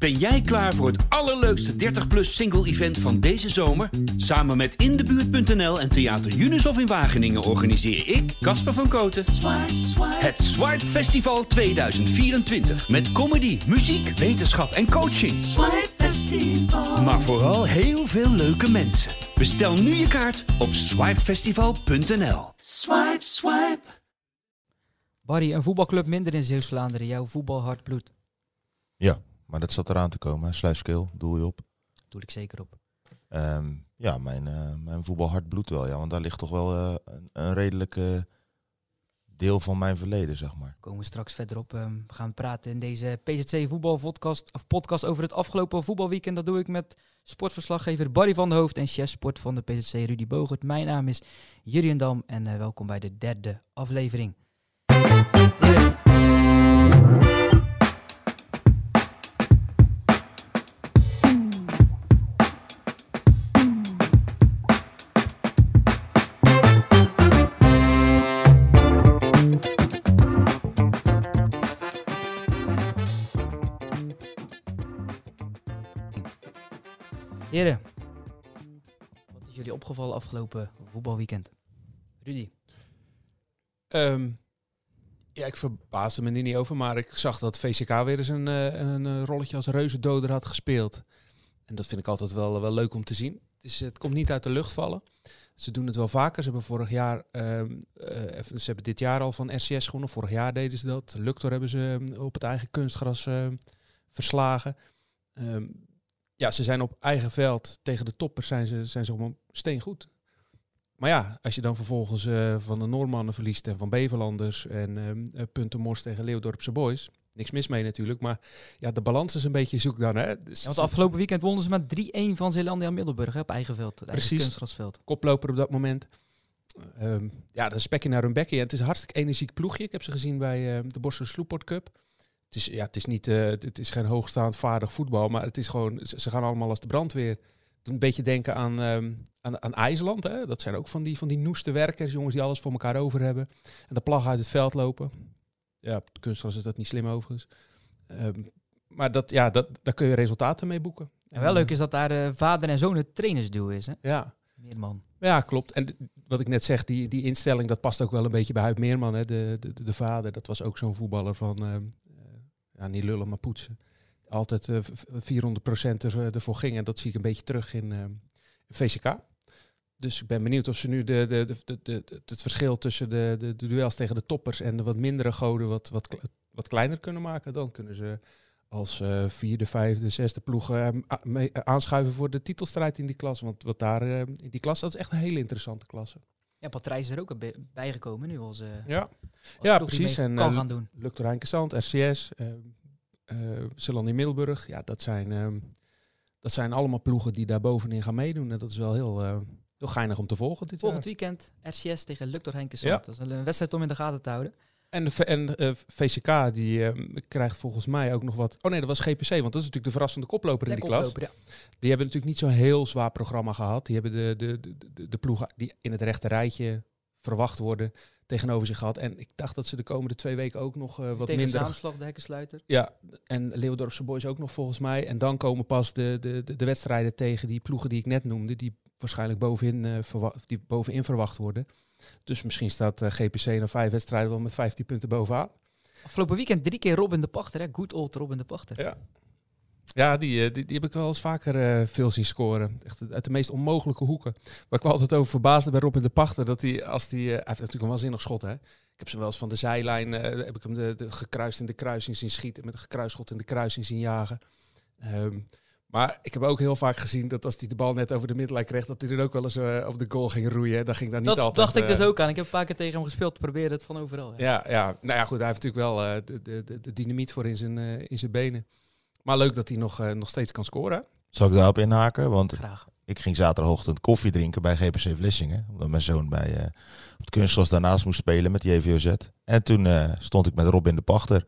Ben jij klaar voor het allerleukste 30-plus single-event van deze zomer? Samen met Indebuurt.nl en Theater Unisof in Wageningen organiseer ik, Casper van Koten, het Swipe Festival 2024. Met comedy, muziek, wetenschap en coaching. Maar vooral heel veel leuke mensen. Bestel nu je kaart op swipefestival.nl. Swipe, swipe. Barry, een voetbalclub minder in Zeeuws-Vlaanderen. Jouw voetbal hard bloed. Ja, maar dat zat eraan te komen. Sluiskeel, doel je op. Doe ik zeker op. Ehm, ja, mijn, eh, mijn voetbal hard wel. Ja, want daar ligt toch wel eh, een, een redelijk eh, deel van mijn verleden, zeg maar. Komen we straks verder op. Ehm, we gaan praten in deze PZC voetbalpodcast of podcast over het afgelopen voetbalweekend. Dat doe ik met sportverslaggever Barry van der Hoofd en chef sport van de PZC Rudy Bogert. Mijn naam is Jurien Dam en welkom bij de derde aflevering. Wat is jullie opgevallen afgelopen voetbalweekend? Rudy. Ehm, ja, ik verbaasde me er niet over, maar ik zag dat VCK weer eens een, eh, een eh, rolletje als reuzendoder had gespeeld. En dat vind ik altijd wel, wel leuk om te zien. Het, is, het komt niet uit de lucht vallen. Ze doen het wel vaker. Ze hebben vorig jaar, ehm, eh, ze hebben dit jaar al van RCS gewonnen. Vorig jaar deden ze dat. Luctor hebben ze ehm, op het eigen kunstgras verslagen. Ja, ze zijn op eigen veld tegen de toppers zijn ze, zijn ze gewoon steengoed. Maar ja, als je dan vervolgens eh, van de Noormannen verliest en van Beverlanders en ehm eh, punten morst tegen Leeuwdorpse Boys. Niks mis mee natuurlijk, maar ja, de balans is een beetje zoek dan. Hè? Dus Ja, want afgelopen weekend wonnen ze met 3-1 van Zeelandia Middelburg hè, op eigen veld. Eigen Precies. kunstgrasveld. koploper op dat moment. Ehm, ja, dat is spekje naar hun bekje. En het is een hartstikke energiek ploegje. Ik heb ze gezien bij eh, de Borstel Sloeport Cup. Het is, ja, het is, niet, eh, het is geen hoogstaand vaardig voetbal, maar het is gewoon, ze, gaan allemaal als de brandweer. Een beetje denken aan, ehm, aan, aan IJsland. Hè? Dat zijn ook van die, van die noeste werkers, jongens die alles voor elkaar over hebben. En de plag uit het veld lopen. Ja, kunstgras is dat niet slim overigens. Ehm, maar dat, ja, dat, daar kun je resultaten mee boeken. En wel leuk is dat daar eh, vader en zoon het trainersduo is. Hè? Ja, Meerman. Ja, klopt. En wat ik net zeg, die, die instelling, dat past ook wel een beetje bij Huib Meerman. Hè? De, de, de, de vader, dat was ook zo'n voetballer van, ehm, eh, niet lullen, maar poetsen. Altijd eh, v- v- 400 procent er, ervoor ging. En dat zie ik een beetje terug in ehm, VCK. Dus ik ben benieuwd of ze nu de, de, de, de, het verschil tussen de, de, duels tegen de toppers en de wat mindere goden wat, wat, wat kleiner kunnen maken. Dan kunnen ze als eh, vierde, vijfde, zesde ploeg eh, a- mee- eh, aanschuiven voor de titelstrijd in die klas. Want wat daar eh, in die klas, dat is echt een hele interessante klasse. Ja, Patrijs is er ook bij- bijgekomen nu als, eh Ja, als Ja, precies. En, kan eh, gaan doen. Luctor Heinkensand, RCS, uh, Zeeland Middelburg. Ja, dat zijn, ehm, dat zijn allemaal ploegen die daar bovenin gaan meedoen. En dat is wel heel, eh, heel geinig om te volgen dit Volgend jaar. weekend RCS tegen Luctor Henkes. Ja. Dat is een wedstrijd om in de gaten te houden. En, de, en eh, VCK die ehm, krijgt volgens mij ook nog wat... Oh nee, dat was GPC, want dat is natuurlijk de verrassende koploper in die klas. Ja. Die hebben natuurlijk niet zo'n heel zwaar programma gehad. Die hebben de, de, de, de, ploegen die in het rechte rijtje verwacht worden tegenover zich gehad. En ik dacht dat ze de komende twee weken ook nog eh, wat tegen minder... Zaanslag, de hekkensluiter. Ja, en Leeuwdorpse Boys ook nog volgens mij. En dan komen pas de, de, de, de wedstrijden tegen die ploegen die ik net noemde, die waarschijnlijk bovenin, verwa- die bovenin verwacht worden. Dus misschien staat eh, GPC na vijf wedstrijden wel met 15 punten bovenaan. Afgelopen weekend drie keer Robin de Pachter. Hè? Good old Robin de Pachter. Ja. Ja, die, eh, die, die heb ik wel eens vaker eh, veel zien scoren. Echt uit de meest onmogelijke hoeken. Waar ik me altijd over verbaasde bij Robin de Pachter. Dat hij, als die, hij heeft natuurlijk een waanzinnig schot. Hè? Ik heb ze wel eens van de zijlijn, heb ik hem de, de gekruist in de kruising zien schieten. Met een gekruisschot in de kruising zien jagen. Ehm, maar ik heb ook heel vaak gezien dat als hij de bal net over de middenlijn kreeg, dat hij dan ook wel eens eh, op de goal ging roeien. Dat ging dan niet Dat altijd. dacht ik eh, dus ook aan. Ik heb een paar keer tegen hem gespeeld. Probeerde het van overal. Ja. ja, ja, nou ja, goed. Hij heeft natuurlijk wel eh, de, de, de, de dynamiet voor in zijn, eh, in zijn benen. Maar leuk dat hij nog, eh, nog steeds kan scoren. Zal ik daarop inhaken? Want Graag. ik ging zaterdagochtend koffie drinken bij GPC Vlissingen. Omdat mijn zoon bij, eh, op het kunstgras daarnaast moest spelen met die JVOZ. En toen eh, stond ik met Robin de Pachter.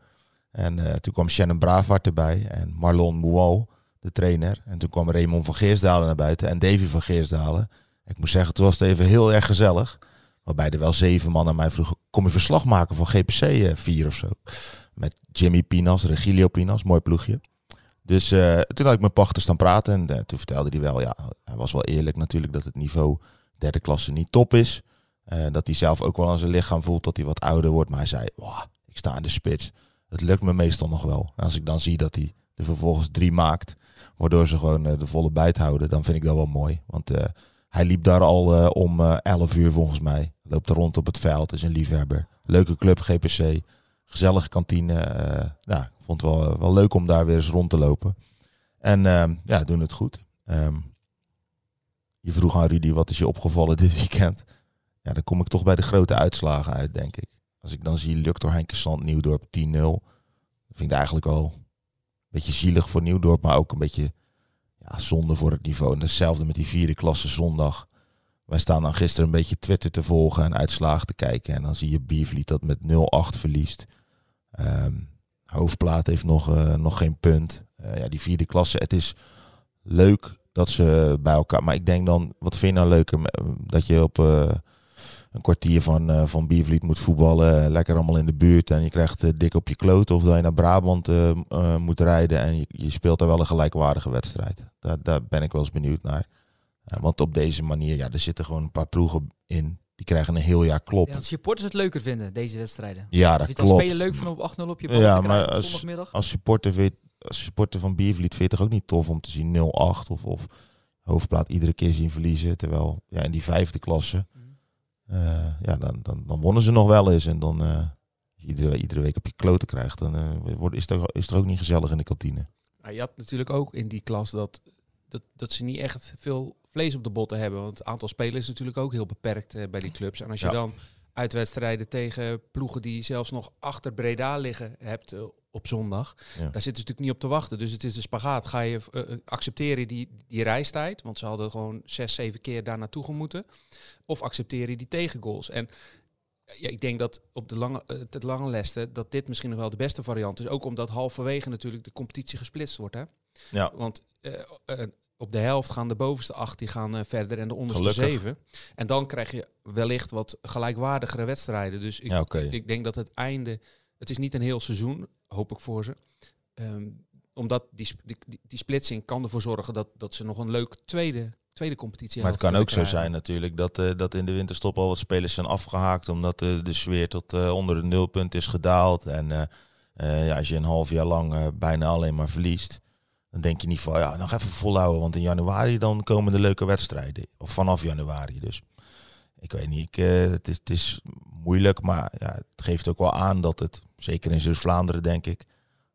En eh, toen kwam Shannon Braafhart erbij en Marlon Moual, de trainer. En toen kwam Raymond van Geersdalen naar buiten en Davy van Geersdalen. Ik moet zeggen, toen was het even heel erg gezellig. Waarbij er wel zeven man aan mij vroegen, kom je verslag maken van GPC 4 of zo? Met Jimmy Pinas, Regilio Pinas, mooi ploegje. Dus uh, toen had ik mijn pachter staan praten en uh, toen vertelde hij wel, ja, hij was wel eerlijk natuurlijk dat het niveau derde klasse niet top is. Uh, dat hij zelf ook wel aan zijn lichaam voelt dat hij wat ouder wordt. Maar hij zei, ik sta in de spits. Het lukt me meestal nog wel. Als ik dan zie dat hij er vervolgens drie maakt, waardoor ze gewoon de volle bijt houden, dan vind ik dat wel mooi. Want hij liep daar al om 11 uur volgens mij. Loopt er rond op het veld, is een liefhebber. Leuke club, GPC. Gezellige kantine. nou, ik vond het wel, wel leuk om daar weer eens rond te lopen. En uh, ja, doen het goed. Um, je vroeg aan Rudy, wat is je opgevallen dit weekend? Ja, dan kom ik toch bij de grote uitslagen uit, denk ik. Als ik dan zie Luctor Henkesand Nieuwdorp 10-0. vind ik eigenlijk een beetje zielig voor Nieuwdorp, maar ook een beetje ja, zonde voor het niveau. En hetzelfde met die vierde klasse zondag. Wij staan dan gisteren een beetje Twitter te volgen en uitslagen te kijken. En dan zie je Biervliet dat met 0-8 verliest. Um, Hoofdplaat heeft nog, uh, nog geen punt. Uh, ja, die vierde klasse. Het is leuk dat ze bij elkaar. Maar ik denk dan, wat vind je nou leuker? Dat je op uh, een kwartier van, uh, van Biervliet moet voetballen. Lekker allemaal in de buurt. En je krijgt dik op je kloot. Of dat je naar Brabant moet rijden. En je, je, speelt daar wel een gelijkwaardige wedstrijd. Daar, daar ben ik wel eens benieuwd naar. want op deze manier, ja, er zitten gewoon een paar ploegen in die krijgen een heel jaar klop. Ja, dat supporters het leuker vinden, deze wedstrijden. Ja, dat je klopt. Spelen leuk van op 8-0 op je bal ja, te maar op als, zondagmiddag. als supporter, weet, als supporter van Biervliet vind je het ook niet tof om te zien 0-8 of, of hoofdplaat iedere keer zien verliezen. Terwijl ja, in die vijfde klasse, uh, ja, dan, dan, dan wonnen ze nog wel eens. En dan uh, iedere, iedere week op je kloten krijgt, dan uh, wordt, is, het is het ook niet gezellig in de kantine. Nou, je had natuurlijk ook in die klas dat, dat, dat ze niet echt veel vlees op de botten hebben. Want het aantal spelers is natuurlijk ook heel beperkt uh, bij die clubs. En als je Ja. dan uitwedstrijden tegen ploegen die zelfs nog achter Breda liggen hebt uh, op zondag, Ja. daar zitten ze natuurlijk niet op te wachten. Dus het is de spagaat. Ga je uh, accepteren die, die reistijd, want ze hadden gewoon zes, zeven keer daar naartoe gemoeten, of accepteer je die tegengoals. En ja, ik denk dat op de lange, het lange lessen dat dit misschien nog wel de beste variant is. Ook omdat halverwege natuurlijk de competitie gesplitst wordt. Hè? Ja. Want uh, uh, op de helft gaan de bovenste acht die gaan uh, verder en de onderste Gelukkig. zeven. En dan krijg je wellicht wat gelijkwaardigere wedstrijden. Dus ik, Ja, ik denk dat het einde, het is niet een heel seizoen, hoop ik voor ze. Um, omdat die, die, die, splitsing kan ervoor zorgen dat, dat ze nog een leuk tweede, tweede competitie Maar het kan ook zo zijn natuurlijk dat, uh, dat in de winterstop al wat spelers zijn afgehaakt. Omdat uh, de sfeer tot uh, onder het nulpunt is gedaald. En ja, als je een half jaar lang bijna alleen maar verliest. Dan denk je niet van, ja, nog even volhouden. Want in januari dan komen de leuke wedstrijden. Of vanaf januari dus. Ik weet niet, ik, uh, het, is, het is moeilijk. Maar ja, het geeft ook wel aan dat het, zeker in Zuid-Vlaanderen denk ik,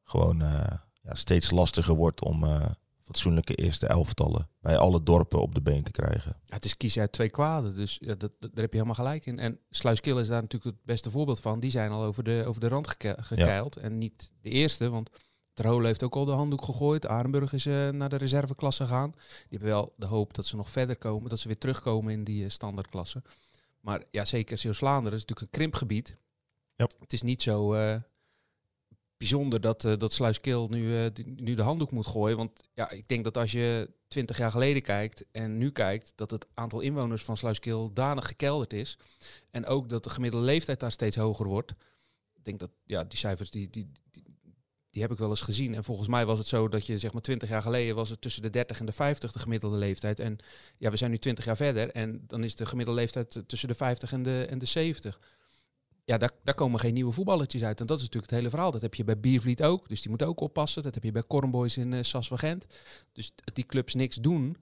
gewoon uh, ja, steeds lastiger wordt om uh, fatsoenlijke eerste elftallen bij alle dorpen op de been te krijgen. Ja, het is kiezen uit twee kwaden, dus ja, dat, dat, daar heb je helemaal gelijk in. En Sluiskil is daar natuurlijk het beste voorbeeld van. Die zijn al over de, over de rand geke gekeild. En niet de eerste, want Terhole heeft ook al de handdoek gegooid. Arenburg is uh, naar de reserveklasse gegaan. Die hebben wel de hoop dat ze nog verder komen, dat ze weer terugkomen in die uh, standaardklasse. Maar ja, zeker Zeeuws-Vlaanderen is natuurlijk een krimpgebied. Yep. Het is niet zo uh, bijzonder dat, dat Sluiskil nu, nu de handdoek moet gooien. Want ja, ik denk dat als je twintig jaar geleden kijkt en nu kijkt, dat het aantal inwoners van Sluiskil danig gekelderd is. En ook dat de gemiddelde leeftijd daar steeds hoger wordt. Ik denk dat ja, die cijfers die, die, die, heb ik wel eens gezien. En volgens mij was het zo dat je zeg maar 20 jaar geleden was het tussen de 30 en de 50 de gemiddelde leeftijd. En ja, we zijn nu 20 jaar verder en dan is de gemiddelde leeftijd tussen de 50 en de, en de 70. Ja, daar, daar komen geen nieuwe voetballetjes uit. En dat is natuurlijk het hele verhaal. Dat heb je bij Biervliet ook. Dus die moet ook oppassen. Dat heb je bij Cornboys in uh, Sas van Gent. Dus die clubs niks doen.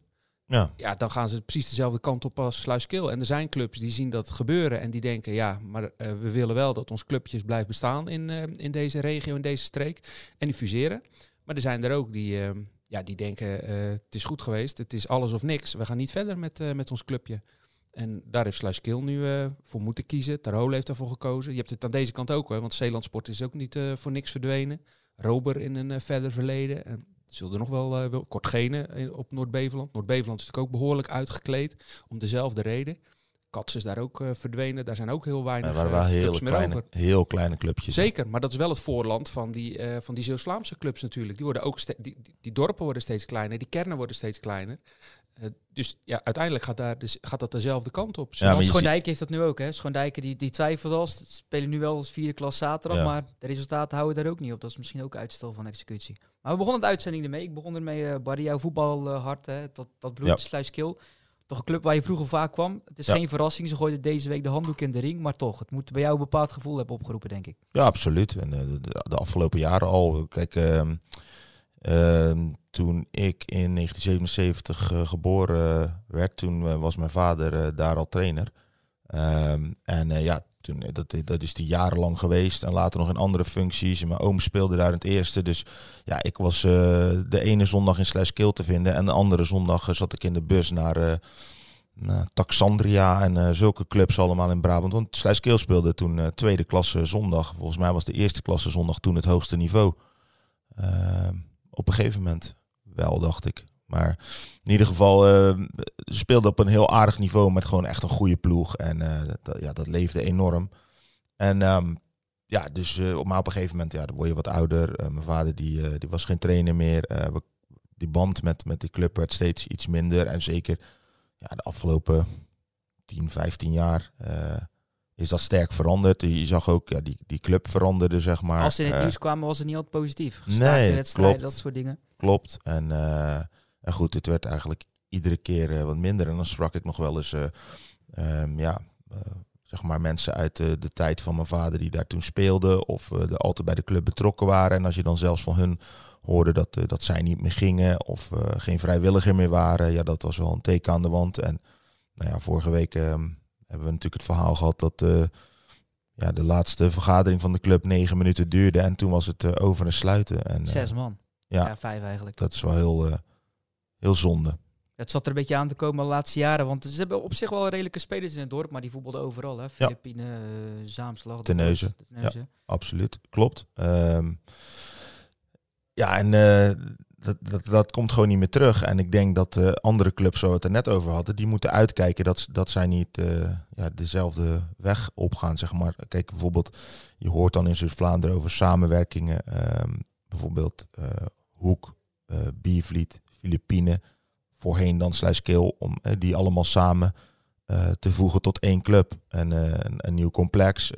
Ja. ja, dan gaan ze precies dezelfde kant op als Sluiskil. En er zijn clubs die zien dat gebeuren en die denken, ja, maar uh, we willen wel dat ons clubjes blijft bestaan in, uh, in deze regio, in deze streek. En die fuseren. Maar er zijn er ook die, uh, ja, die denken, het is goed geweest, het is alles of niks. We gaan niet verder met, met ons clubje. En daar heeft Sluiskil nu voor moeten kiezen. Terhole heeft daarvoor gekozen. Je hebt het aan deze kant ook, hè, want Zeelandsport is ook niet voor niks verdwenen. Rober in een verder verleden. En zullen er nog wel, uh, wel Kortgene op Noord-Beveland. Noord-Beveland is natuurlijk ook behoorlijk uitgekleed om dezelfde reden. Kats is daar ook uh, verdwenen. Daar zijn ook heel weinig ja, waren wel uh, heel kleine, over. heel kleine clubjes. Zeker, maar dat is wel het voorland van die, uh, van die Zeeuws-Vlaamse clubs natuurlijk. Die, worden ook die, die, die, dorpen worden steeds kleiner, die kernen worden steeds kleiner. Eh, dus ja, uiteindelijk gaat, daar dus, gaat dat dezelfde kant op. Ja, want Schoondijk heeft dat nu ook, hè? Schoondijken die, die twijfelt al. Ze spelen nu wel als vierde klas zaterdag, Ja. maar de resultaten houden daar ook niet op. Dat is misschien ook uitstel van executie. Maar we begonnen de uitzending ermee. Ik begon ermee, eh Barry, jouw voetbalhart, hè? Dat, dat bloed, Ja. Sluiskil. Toch een club waar je vroeger vaak kwam. Het is Ja. geen verrassing, ze gooiden deze week de handdoek in de ring. Maar toch, het moet bij jou een bepaald gevoel hebben opgeroepen, denk ik. Ja, absoluut. En eh, de, de- de afgelopen jaren al. Kijk, ehm, ehm, toen ik in 1977 eh, geboren werd, toen eh, was mijn vader eh, daar al trainer. Ehm, en ja, toen, dat, dat is die jarenlang geweest. En later nog in andere functies. En mijn oom speelde daar in het eerste. Dus ja, ik was de ene zondag in Sluiskil te vinden. En de andere zondag zat ik in de bus naar... Taxandria en zulke clubs allemaal in Brabant. Want Sluiskeel speelde toen tweede klasse zondag. Volgens mij was de eerste klasse zondag toen het hoogste niveau. Ehm, op een gegeven moment wel, dacht ik. Maar in ieder geval, eh, ze speelden op een heel aardig niveau met gewoon echt een goede ploeg. En eh, dat, ja, dat leefde enorm. En ehm, ja, dus eh, op, maar op een gegeven moment, ja, dan word je wat ouder. Eh, mijn vader die, eh, die was geen trainer meer. Eh, we, die band met, met die club werd steeds iets minder. En zeker ja, de afgelopen 10, 15 jaar eh, is dat sterk veranderd. Je zag ook, ja, die, die club veranderde, zeg maar. Als ze in het Eh, nieuws kwamen, was het niet altijd positief. Nee, wedstrijden, klopt. dat soort dingen. Klopt. En, eh, en goed, het werd eigenlijk iedere keer eh, wat minder. En dan sprak ik nog wel eens, eh, ehm, ja, zeg maar mensen uit de tijd van mijn vader die daar toen speelden. Of de, altijd bij de club betrokken waren. En als je dan zelfs van hun hoorde dat, dat zij niet meer gingen of geen vrijwilliger meer waren. Ja, dat was wel een teken aan de wand. En nou ja, vorige week ehm, hebben we natuurlijk het verhaal gehad dat... ja, de laatste vergadering van de club negen minuten duurde en toen was het over en sluiten. En, Zes man. Ja. Ja, vijf eigenlijk. dat is wel heel, eh, heel zonde. Het zat er een beetje aan te komen de laatste jaren. Want ze hebben op zich wel redelijke spelers in het dorp, maar die voetbalden overal. Hè? Filipine, eh, Zaamslag, Terneuzen. Terneuzen. Absoluut, klopt. Ehm, ja, en eh, dat, dat, dat komt gewoon niet meer terug. En ik denk dat andere clubs, zoals we het er net over hadden, die moeten uitkijken dat, dat zij niet ja, dezelfde weg opgaan. Zeg maar. Kijk, bijvoorbeeld, je hoort dan in Zuid-Vlaanderen over samenwerkingen. ehm, bijvoorbeeld eh, Hoek, eh Biervliet, Filipine. Voorheen dan Sluiskeel, om eh, die allemaal samen te voegen tot één club. En een, een nieuw complex.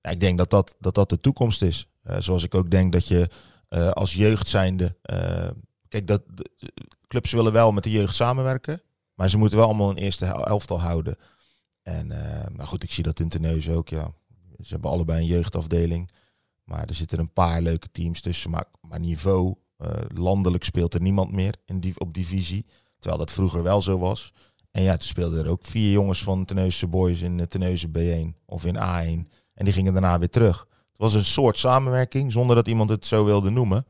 ik denk dat dat, dat dat de toekomst is. Zoals ik ook denk dat je als jeugd zijnde... kijk, dat, clubs willen wel met de jeugd samenwerken. Maar ze moeten wel allemaal een eerste elftal houden. En maar goed, ik zie dat in Terneuzen ook. Ja. Ze hebben allebei een jeugdafdeling. Maar er zitten een paar leuke teams tussen. Maar, maar niveau, eh, landelijk speelt er niemand meer in die, op divisie. Terwijl dat vroeger wel zo was. En ja, toen speelden er ook vier jongens van Terneuzen Boys in uh, Terneuzen B1 of in A1. En die gingen daarna weer terug. Het was een soort samenwerking, zonder dat iemand het zo wilde noemen.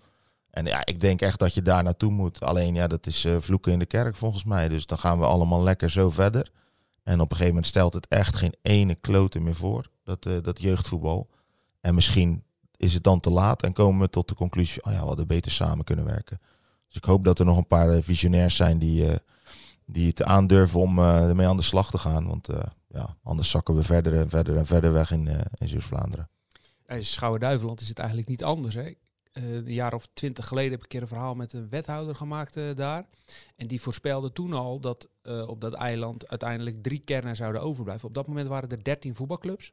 En ja, ik denk echt dat je daar naartoe moet. Alleen ja, dat is eh, vloeken in de kerk volgens mij. Dus dan gaan we allemaal lekker zo verder. En op een gegeven moment stelt het echt geen ene klote meer voor, dat, eh, dat jeugdvoetbal. En misschien is het dan te laat en komen we tot de conclusie, oh ja, we hadden beter samen kunnen werken. Dus ik hoop dat er nog een paar eh, visionairs zijn die, eh, die het aandurven om eh, ermee aan de slag te gaan. Want ja, anders zakken we verder en verder en verder weg in, in Zuid-Vlaanderen. Schouwen-Duiveland is het eigenlijk niet anders. Hè? Eh, een jaar of twintig geleden heb ik een keer een verhaal met een wethouder gemaakt eh, daar. En die voorspelde toen al dat eh, op dat eiland uiteindelijk drie kernen zouden overblijven. Op dat moment waren er dertien voetbalclubs.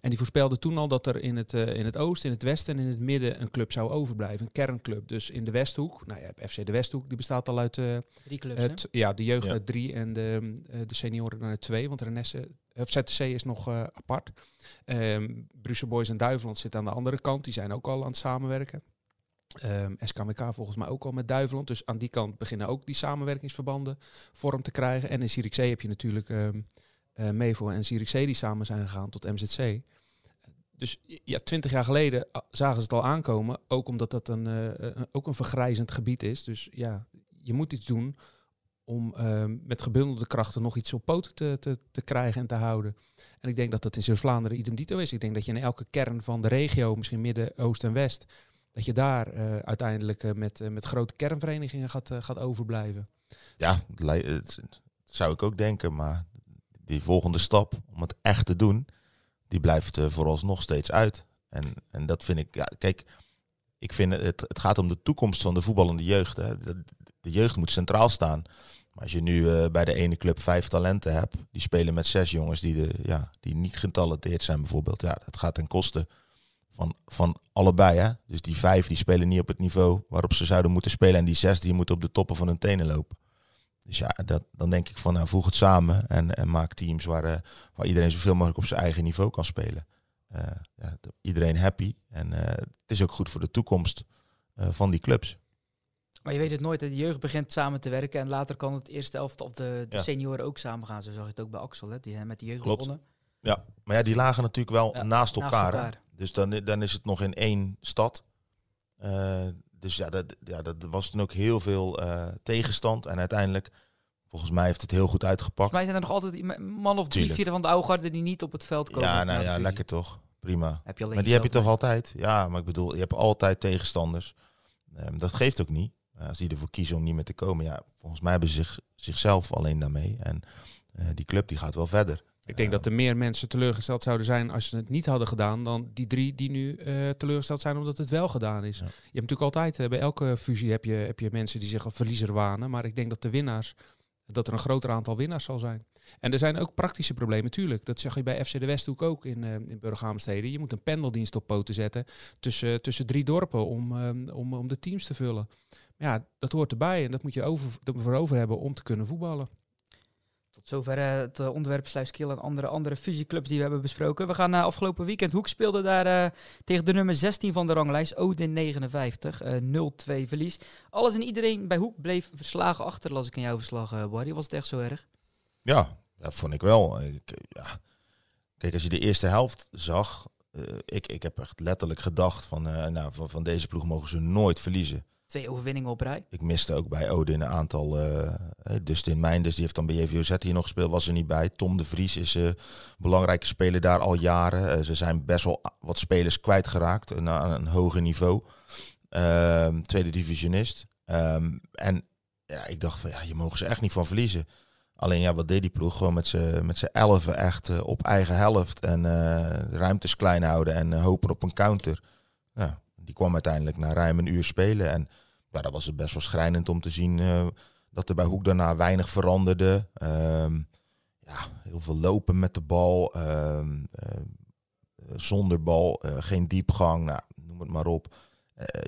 En die voorspelde toen al dat er in het, eh, in het oosten, in het westen en in het midden een club zou overblijven. Een kernclub. Dus in de Westhoek, nou ja, FC de Westhoek, die bestaat al uit eh, Drie clubs, het, ja, de jeugd Ja. uit drie en de, eh, de senioren uit twee. Want Renesse, of ZTC is nog eh, apart. Ehm Brussel Boys en Duiveland zitten aan de andere kant. Die zijn ook al aan het samenwerken. Ehm SKMK volgens mij ook al met Duiveland. Dus aan die kant beginnen ook die samenwerkingsverbanden vorm te krijgen. En in Zierikzee heb je natuurlijk eh, Mevo en Zierikzee die samen zijn gegaan tot MZC. Dus ja, twintig jaar geleden zagen ze het al aankomen. Ook omdat dat een, eh, eh, ook een vergrijzend gebied is. Dus ja, je moet iets doen om ehm, met gebundelde krachten nog iets op poten te, te, te krijgen en te houden. En ik denk dat dat in Zuid-Vlaanderen idem dito is. Ik denk dat je in elke kern van de regio, misschien midden, oost en west, dat je daar eh, uiteindelijk eh, met, eh, met grote kernverenigingen gaat, gaat overblijven. Ja, het zou ik ook denken. Maar die volgende stap om het echt te doen, die blijft vooralsnog steeds uit. En, en dat vind ik, ja, kijk, ik vind het, het gaat om de toekomst van de voetballende jeugd. Hè. De, jeugd moet centraal staan. Maar als je nu bij de ene club vijf talenten hebt, die spelen met zes jongens die, de, ja, die niet getalenteerd zijn bijvoorbeeld. Ja, dat gaat ten koste van, van allebei. Hè? Dus die vijf die spelen niet op het niveau waarop ze zouden moeten spelen. En die zes die moeten op de toppen van hun tenen lopen. Dus ja, dat, dan denk ik van nou, voeg het samen en, en maak teams waar, uh, waar iedereen zoveel mogelijk op zijn eigen niveau kan spelen. Uh, ja, iedereen happy. En uh, het is ook goed voor de toekomst van die clubs. Maar je weet het nooit. De jeugd begint samen te werken en later kan het eerste elftal of de, de ja. senioren ook samen gaan. Zo zag je het ook bij Axel, hè, die met de jeugd Klopt. begonnen. Ja, maar ja, die lagen natuurlijk wel ja, naast, elkaar, naast elkaar. Dus dan, dan is het nog in één stad. Uh, dus ja dat, ja, dat was toen ook heel veel uh, tegenstand. En uiteindelijk, volgens mij heeft het heel goed uitgepakt. Volgens mij zijn er nog altijd man of drie, vier van de oude garde die niet op het veld komen. Ja, nou ja, lekker toch. Prima. Heb je maar die heb je toch altijd? Ja, maar ik bedoel, je hebt altijd tegenstanders. Um, dat geeft ook niet. Uh, als die ervoor kiezen om niet meer te komen. Ja, volgens mij hebben ze zich, zichzelf alleen daarmee. En die club die gaat wel verder. Ik denk dat er meer mensen teleurgesteld zouden zijn als ze het niet hadden gedaan dan die drie die nu uh, teleurgesteld zijn omdat het wel gedaan is. Ja. Je hebt natuurlijk altijd, uh, bij elke fusie heb je, heb je mensen die zich een verliezer wanen, maar ik denk dat de winnaars, dat er een groter aantal winnaars zal zijn. En er zijn ook praktische problemen, natuurlijk. Dat zeg je bij FC de Westhoek ook in, uh, in Burghaamsteden. Je moet een pendeldienst op poten zetten tussen, tussen drie dorpen om, om, om de teams te vullen. Ja, dat hoort erbij en dat moet je over, voor over hebben om te kunnen voetballen. Zover uh, het uh, onderwerp Sluiskil en andere, andere fusieclubs die we hebben besproken. We gaan uh, afgelopen weekend. Hoek speelde daar eh, tegen de nummer 16 van de ranglijst, Odin 59, 0-2 verlies. Alles en iedereen bij Hoek bleef verslagen achter, las ik in jouw verslag, Barry. Was het echt zo erg? Ja, dat vond ik wel. Ja. Kijk, als je de eerste helft zag, ik, ik heb echt letterlijk gedacht van, nou, van, van deze ploeg mogen ze nooit verliezen. Twee overwinningen op rij. Ik miste ook bij Odin een aantal. Uh, Dustin Meinders, die heeft dan bij JVOZ hier nog gespeeld, was er niet bij. Tom de Vries is een uh, belangrijke speler daar al jaren. Ze zijn best wel wat spelers kwijtgeraakt naar een hoger niveau. Ehm, tweede divisionist. Um, en ja, ik dacht van ja, je mogen ze echt niet van verliezen. Alleen ja, wat deed die ploeg? Gewoon met z'n met elfen echt op eigen helft. En ruimtes klein houden en hopen op een counter. Ja, die kwam uiteindelijk na ruim een uur spelen. En ja, dat was het best wel schrijnend om te zien uh, dat er bij Hoek daarna weinig veranderde. Um, ja, heel veel lopen met de bal, um, uh, zonder bal, uh, geen diepgang, nou, noem het maar op.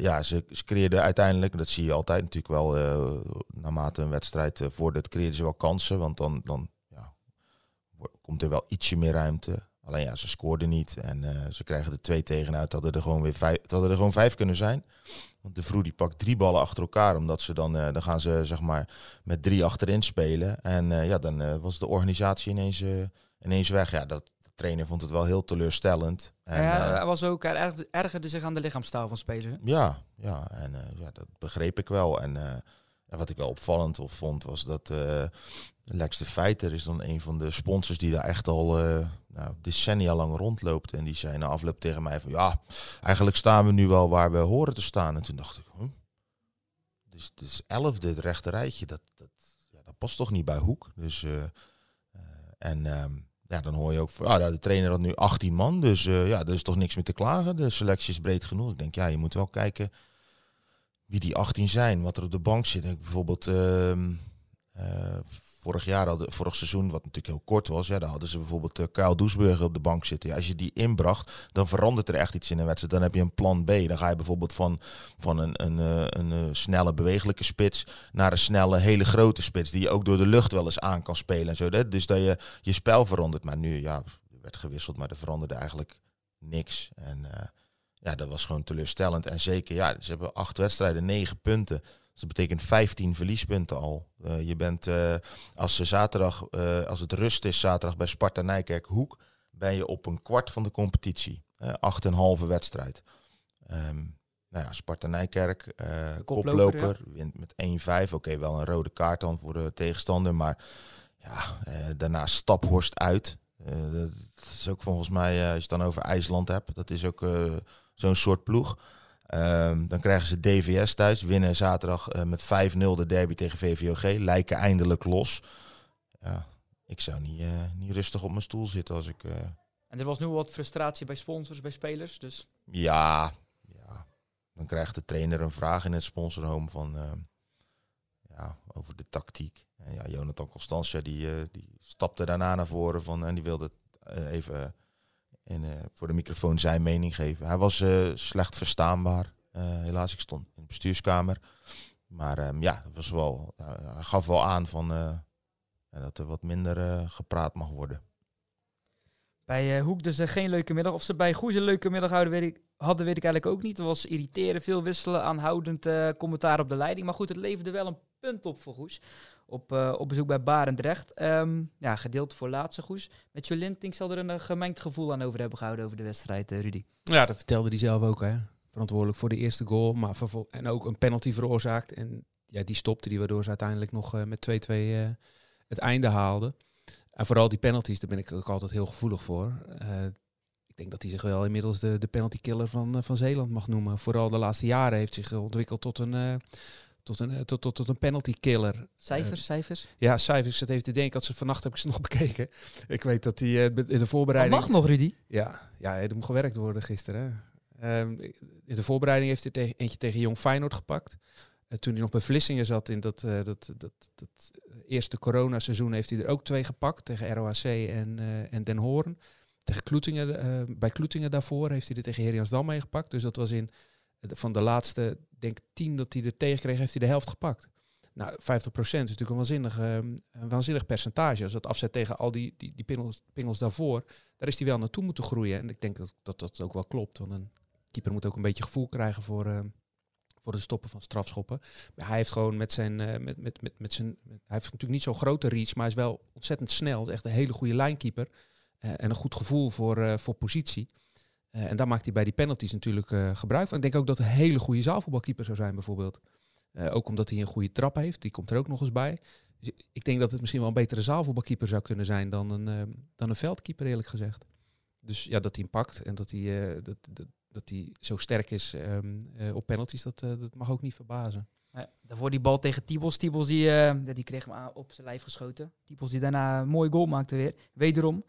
ja, ze, creëerden uiteindelijk, dat zie je altijd natuurlijk wel, naarmate een wedstrijd voordat creëerden ze wel kansen. Want dan, dan ja, komt er wel ietsje meer ruimte. Alleen ja, ze scoorden niet en ze krijgen er twee tegenuit. Hadden er gewoon weer vijf, hadden er gewoon vijf kunnen zijn. Want de Vroe die pakt drie ballen achter elkaar, omdat ze dan, uh, dan gaan ze zeg maar met drie achterin spelen. En uh, ja, dan was de organisatie ineens, ineens weg. Ja, dat, de trainer vond het wel heel teleurstellend. En, ja, hij was ook, hij erg, ergerde zich aan de lichaamstaal van spelers. Ja, ja, en ja, dat begreep ik wel. En wat ik wel opvallend vond, was dat Lex de Feiter is dan een van de sponsors die daar echt al nou, decennia lang rondloopt. En die zei na afloop tegen mij van ja, eigenlijk staan we nu wel waar we horen te staan. En toen dacht ik, dus, dus elfde, het rechte rijtje, dat, dat, ja, dat past toch niet bij Hoek. Dus, uh, en um, ja, dan hoor je ook van, ah, de trainer had nu 18 man, dus ja, er is toch niks meer te klagen. De selectie is breed genoeg. Ik denk, ja, je moet wel kijken wie die 18 zijn, wat er op de bank zit. Ik bijvoorbeeld uh, vorig jaar hadden, vorig seizoen, wat natuurlijk heel kort was, ja, daar hadden ze bijvoorbeeld uh, Kyle op de bank zitten. Als je die inbracht, dan verandert er echt iets in een wedstrijd. Dan heb je een plan B. Dan ga je bijvoorbeeld van, van een, een, een, een, een snelle bewegelijke spits naar een snelle, hele grote spits, die je ook door de lucht wel eens aan kan spelen en zo. Dus dat je je spel verandert. Maar nu, ja, er werd gewisseld, maar er veranderde eigenlijk niks. En ja, dat was gewoon teleurstellend. En zeker, ja, ze hebben acht wedstrijden, negen punten. Dus dat betekent 15 verliespunten al. Uh, je bent, uh, als, ze zaterdag, uh, als het rust is zaterdag bij Sparta Nijkerk Hoek, ben je op een kwart van de competitie. acht en halve wedstrijd. Um, nou ja, Sparta Nijkerk, koploper, koploper ja. wint met 1-5. Oké, okay, wel een rode kaart dan voor de tegenstander. Maar ja, daarna Staphorst uit. dat is ook volgens mij, als je het dan over IJsland hebt, dat is ook zo'n soort ploeg. Um, dan krijgen ze DVS thuis, winnen zaterdag uh, met 5-0 de derby tegen VVOG, lijken eindelijk los. Ja, ik zou niet, uh, niet rustig op mijn stoel zitten als ik... Uh... En er was nu wat frustratie bij sponsors, bij spelers, dus... Ja, ja. dan krijgt de trainer een vraag in het sponsorhome van... ja, over de tactiek. ja, Jonathan Constantia die, die stapte daarna naar voren van, en die wilde even in, voor de microfoon zijn mening geven. Hij was slecht verstaanbaar. helaas, ik stond in de bestuurskamer. Maar ehm, ja, het was wel, hij gaf wel aan van, dat er wat minder gepraat mag worden. Bij Hoek dus geen leuke middag. Of ze bij Goes een leuke middag houden, weet ik, hadden, weet ik eigenlijk ook niet. Het was irriteren, veel wisselen, aanhoudend commentaar op de leiding. Maar goed, het leverde wel een punt op voor Goes. Op, uh, op bezoek bij Barendrecht. Um, ja, gedeeld voor laatste Goes. Met Jolintink zal er een gemengd gevoel aan over hebben gehouden over de wedstrijd, uh, Rudy. Ja, dat vertelde hij zelf ook, hè. Verantwoordelijk voor de eerste goal, maar en ook een penalty veroorzaakt. En ja, die stopte die, waardoor ze uiteindelijk nog met 2-2 het einde haalden. En vooral die penalties, daar ben ik ook altijd heel gevoelig voor ik denk dat hij zich wel inmiddels de, de penalty killer van, eh, van Zeeland mag noemen. Vooral de laatste jaren heeft zich ontwikkeld tot een, tot een, eh, tot, tot, tot een penalty killer. Cijfers, cijfers? Ja, cijfers. Het heeft te denken. Dat ze vannacht heb ik ze nog bekeken. Ik weet dat hij in de voorbereiding. Dat mag nog, Rudy? Ja, ja, er moet gewerkt worden gisteren. Ehm, in de voorbereiding heeft hij eentje tegen Jong Feyenoord gepakt. toen hij nog bij Vlissingen zat in dat, dat, dat, dat eerste coronaseizoen, heeft hij er ook twee gepakt tegen ROAC en, en Den Hoorn. Tegen Kloetingen, bij Kloetingen daarvoor heeft hij er tegen Heriansdam meegepakt. Dus dat was in van de laatste, denk tien dat hij er tegen kreeg, heeft hij de helft gepakt. Nou, 50% is natuurlijk een waanzinnig, uh, een waanzinnig percentage. Als dat afzet tegen al die, die, die pingels, pingels daarvoor, daar is hij wel naartoe moeten groeien. En ik denk dat dat, dat ook wel klopt. Want een keeper moet ook een beetje gevoel krijgen voor, uh, voor het stoppen van strafschoppen. Maar hij heeft gewoon met zijn, uh, met, met, met, met zijn, hij heeft natuurlijk niet zo'n grote reach, maar hij is wel ontzettend snel. Is echt een hele goede lijnkeeper. Eh, en een goed gevoel voor, eh, voor positie. Eh, en daar maakt hij bij die penalties natuurlijk gebruik van. Ik denk ook dat een hele goede zaalvoetbalkeeper zou zijn bijvoorbeeld. ook omdat hij een goede trap heeft, die komt er ook nog eens bij. Dus ik denk dat het misschien wel een betere zaalvoetbalkeeper zou kunnen zijn dan een, dan een veldkeeper, eerlijk gezegd. Dus ja, dat hij hem pakt en dat hij, dat, dat, dat hij zo sterk is ehm, op penalties, dat, dat mag ook niet verbazen. Daarvoor die bal tegen Tibos. Tibos die, die kreeg hem op zijn lijf geschoten. Tibos die daarna een mooi goal maakte weer. Wederom.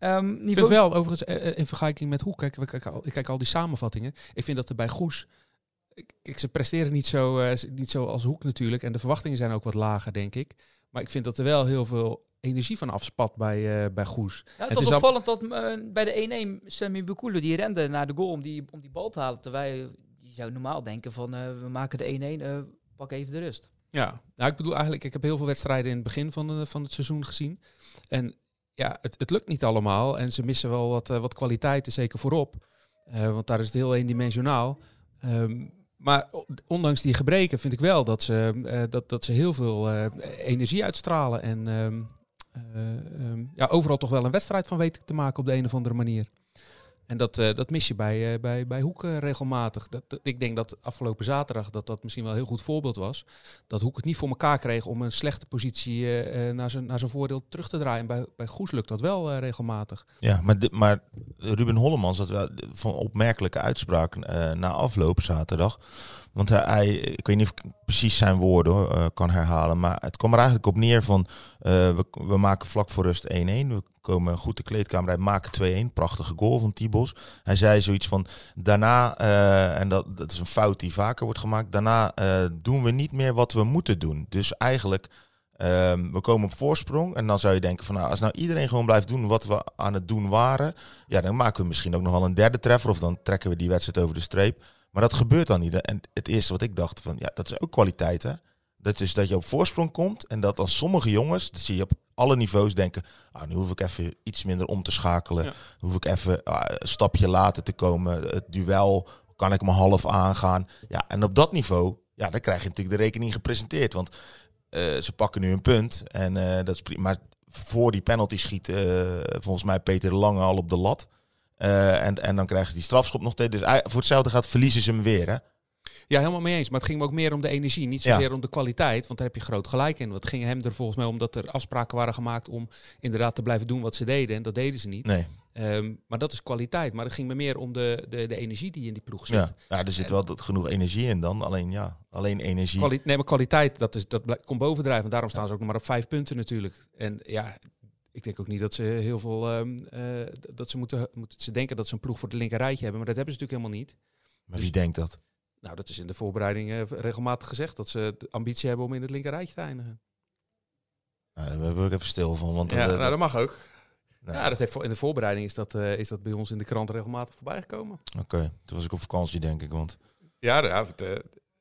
Um, niveau... Ik vind wel, overigens, eh, eh, in vergelijking met hoe kijk, ik, kijk al, ik kijk al die samenvattingen. Ik vind dat er bij Goes, ik, ze presteren niet zo, uh, niet zo als Hoek natuurlijk. En de verwachtingen zijn ook wat lager, denk ik. Maar ik vind dat er wel heel veel energie van afspat bij, uh, bij Goes. Ja, het, was opvallend dat bij de 1-1 Sammy Bukulu die rende naar de goal om die, om die bal te halen. Terwijl je zou normaal denken van we maken de 1-1, pak even de rust. Ja, nou, ik bedoel eigenlijk, ik heb heel veel wedstrijden in het begin van, van het seizoen gezien. En ja, het, het lukt niet allemaal. En ze missen wel wat, uh, wat kwaliteiten, zeker voorop. Uh, want daar is het heel eendimensionaal. Um, maar ondanks die gebreken vind ik wel dat ze, uh, dat, dat ze heel veel energie uitstralen. En um, um, ja, overal toch wel een wedstrijd van weten te maken op de een of andere manier. En dat, uh, dat mis je bij, uh, bij, bij Hoek uh, regelmatig. Dat, ik denk dat afgelopen zaterdag dat dat misschien wel een heel goed voorbeeld was. Dat Hoek het niet voor elkaar kreeg om een slechte positie naar, zijn, naar zijn voordeel terug te draaien. En bij, bij Goes lukt dat wel regelmatig. Ja, maar, maar Ruben Hollemans had wel van opmerkelijke uitspraak na afloop zaterdag. Want hij, ik weet niet of ik precies zijn woorden kan herhalen. Maar het kwam er eigenlijk op neer van we, we maken vlak voor rust 1-1. We komen goed de kleedkamer uit, maken 2-1. Prachtige goal van Tibos. Hij zei zoiets van, daarna, uh, en dat, dat is een fout die vaker wordt gemaakt, daarna doen we niet meer wat we moeten doen. Dus eigenlijk, uh, we komen op voorsprong en dan zou je denken van, nou, als nou iedereen gewoon blijft doen wat we aan het doen waren, ja, dan maken we misschien ook nog wel een derde treffer of dan trekken we die wedstrijd over de streep. Maar dat gebeurt dan niet. En het eerste wat ik dacht van, ja, dat is ook kwaliteit, hè. Dat is dat je op voorsprong komt en dat dan sommige jongens, dat zie je op alle niveaus, denken: ah, nu hoef ik even iets minder om te schakelen. Ja. hoef ik even ah, een stapje later te komen. Het duel kan ik me half aangaan. Ja, en op dat niveau, ja, dan krijg je natuurlijk de rekening gepresenteerd. Want uh, ze pakken nu een punt en uh, dat is prima. Maar voor die penalty schiet uh, volgens mij Peter Lange al op de lat. En, en dan krijgen ze die strafschop nog steeds. Dus voor hetzelfde gaat verliezen ze hem weer. Hè? Ja, helemaal mee eens. Maar het ging me ook meer om de energie, niet zozeer om de kwaliteit. Want daar heb je groot gelijk in. Het ging hem er volgens mij om dat er afspraken waren gemaakt om inderdaad te blijven doen wat ze deden. En dat deden ze niet. Nee. Um, maar dat is kwaliteit. Maar het ging me meer om de, de, de energie die in die ploeg zit. Ja, ja er zit en, wel genoeg energie in dan. Alleen ja, alleen energie. Nee, maar kwaliteit, dat, is, dat komt bovendrijven. En daarom staan ze ook nog maar op vijf punten natuurlijk. En ja, ik denk ook niet dat ze heel veel... Um, uh, dat ze moeten, moeten ze denken dat ze een ploeg voor de linker rijtje hebben. Maar dat hebben ze natuurlijk helemaal niet. Maar wie denkt dat? Nou, dat is in de voorbereiding regelmatig gezegd. Dat ze de ambitie hebben om in het linkerrijtje te eindigen. Nou, daar word ik even stil van. Want Ja, dat- nou, dat mag ook. nee. Ja, dat heeft, in de voorbereiding is dat, eh, is dat bij ons in de krant regelmatig voorbij gekomen. Oké, toen was ik op vakantie, denk ik. Want Ja, ja het,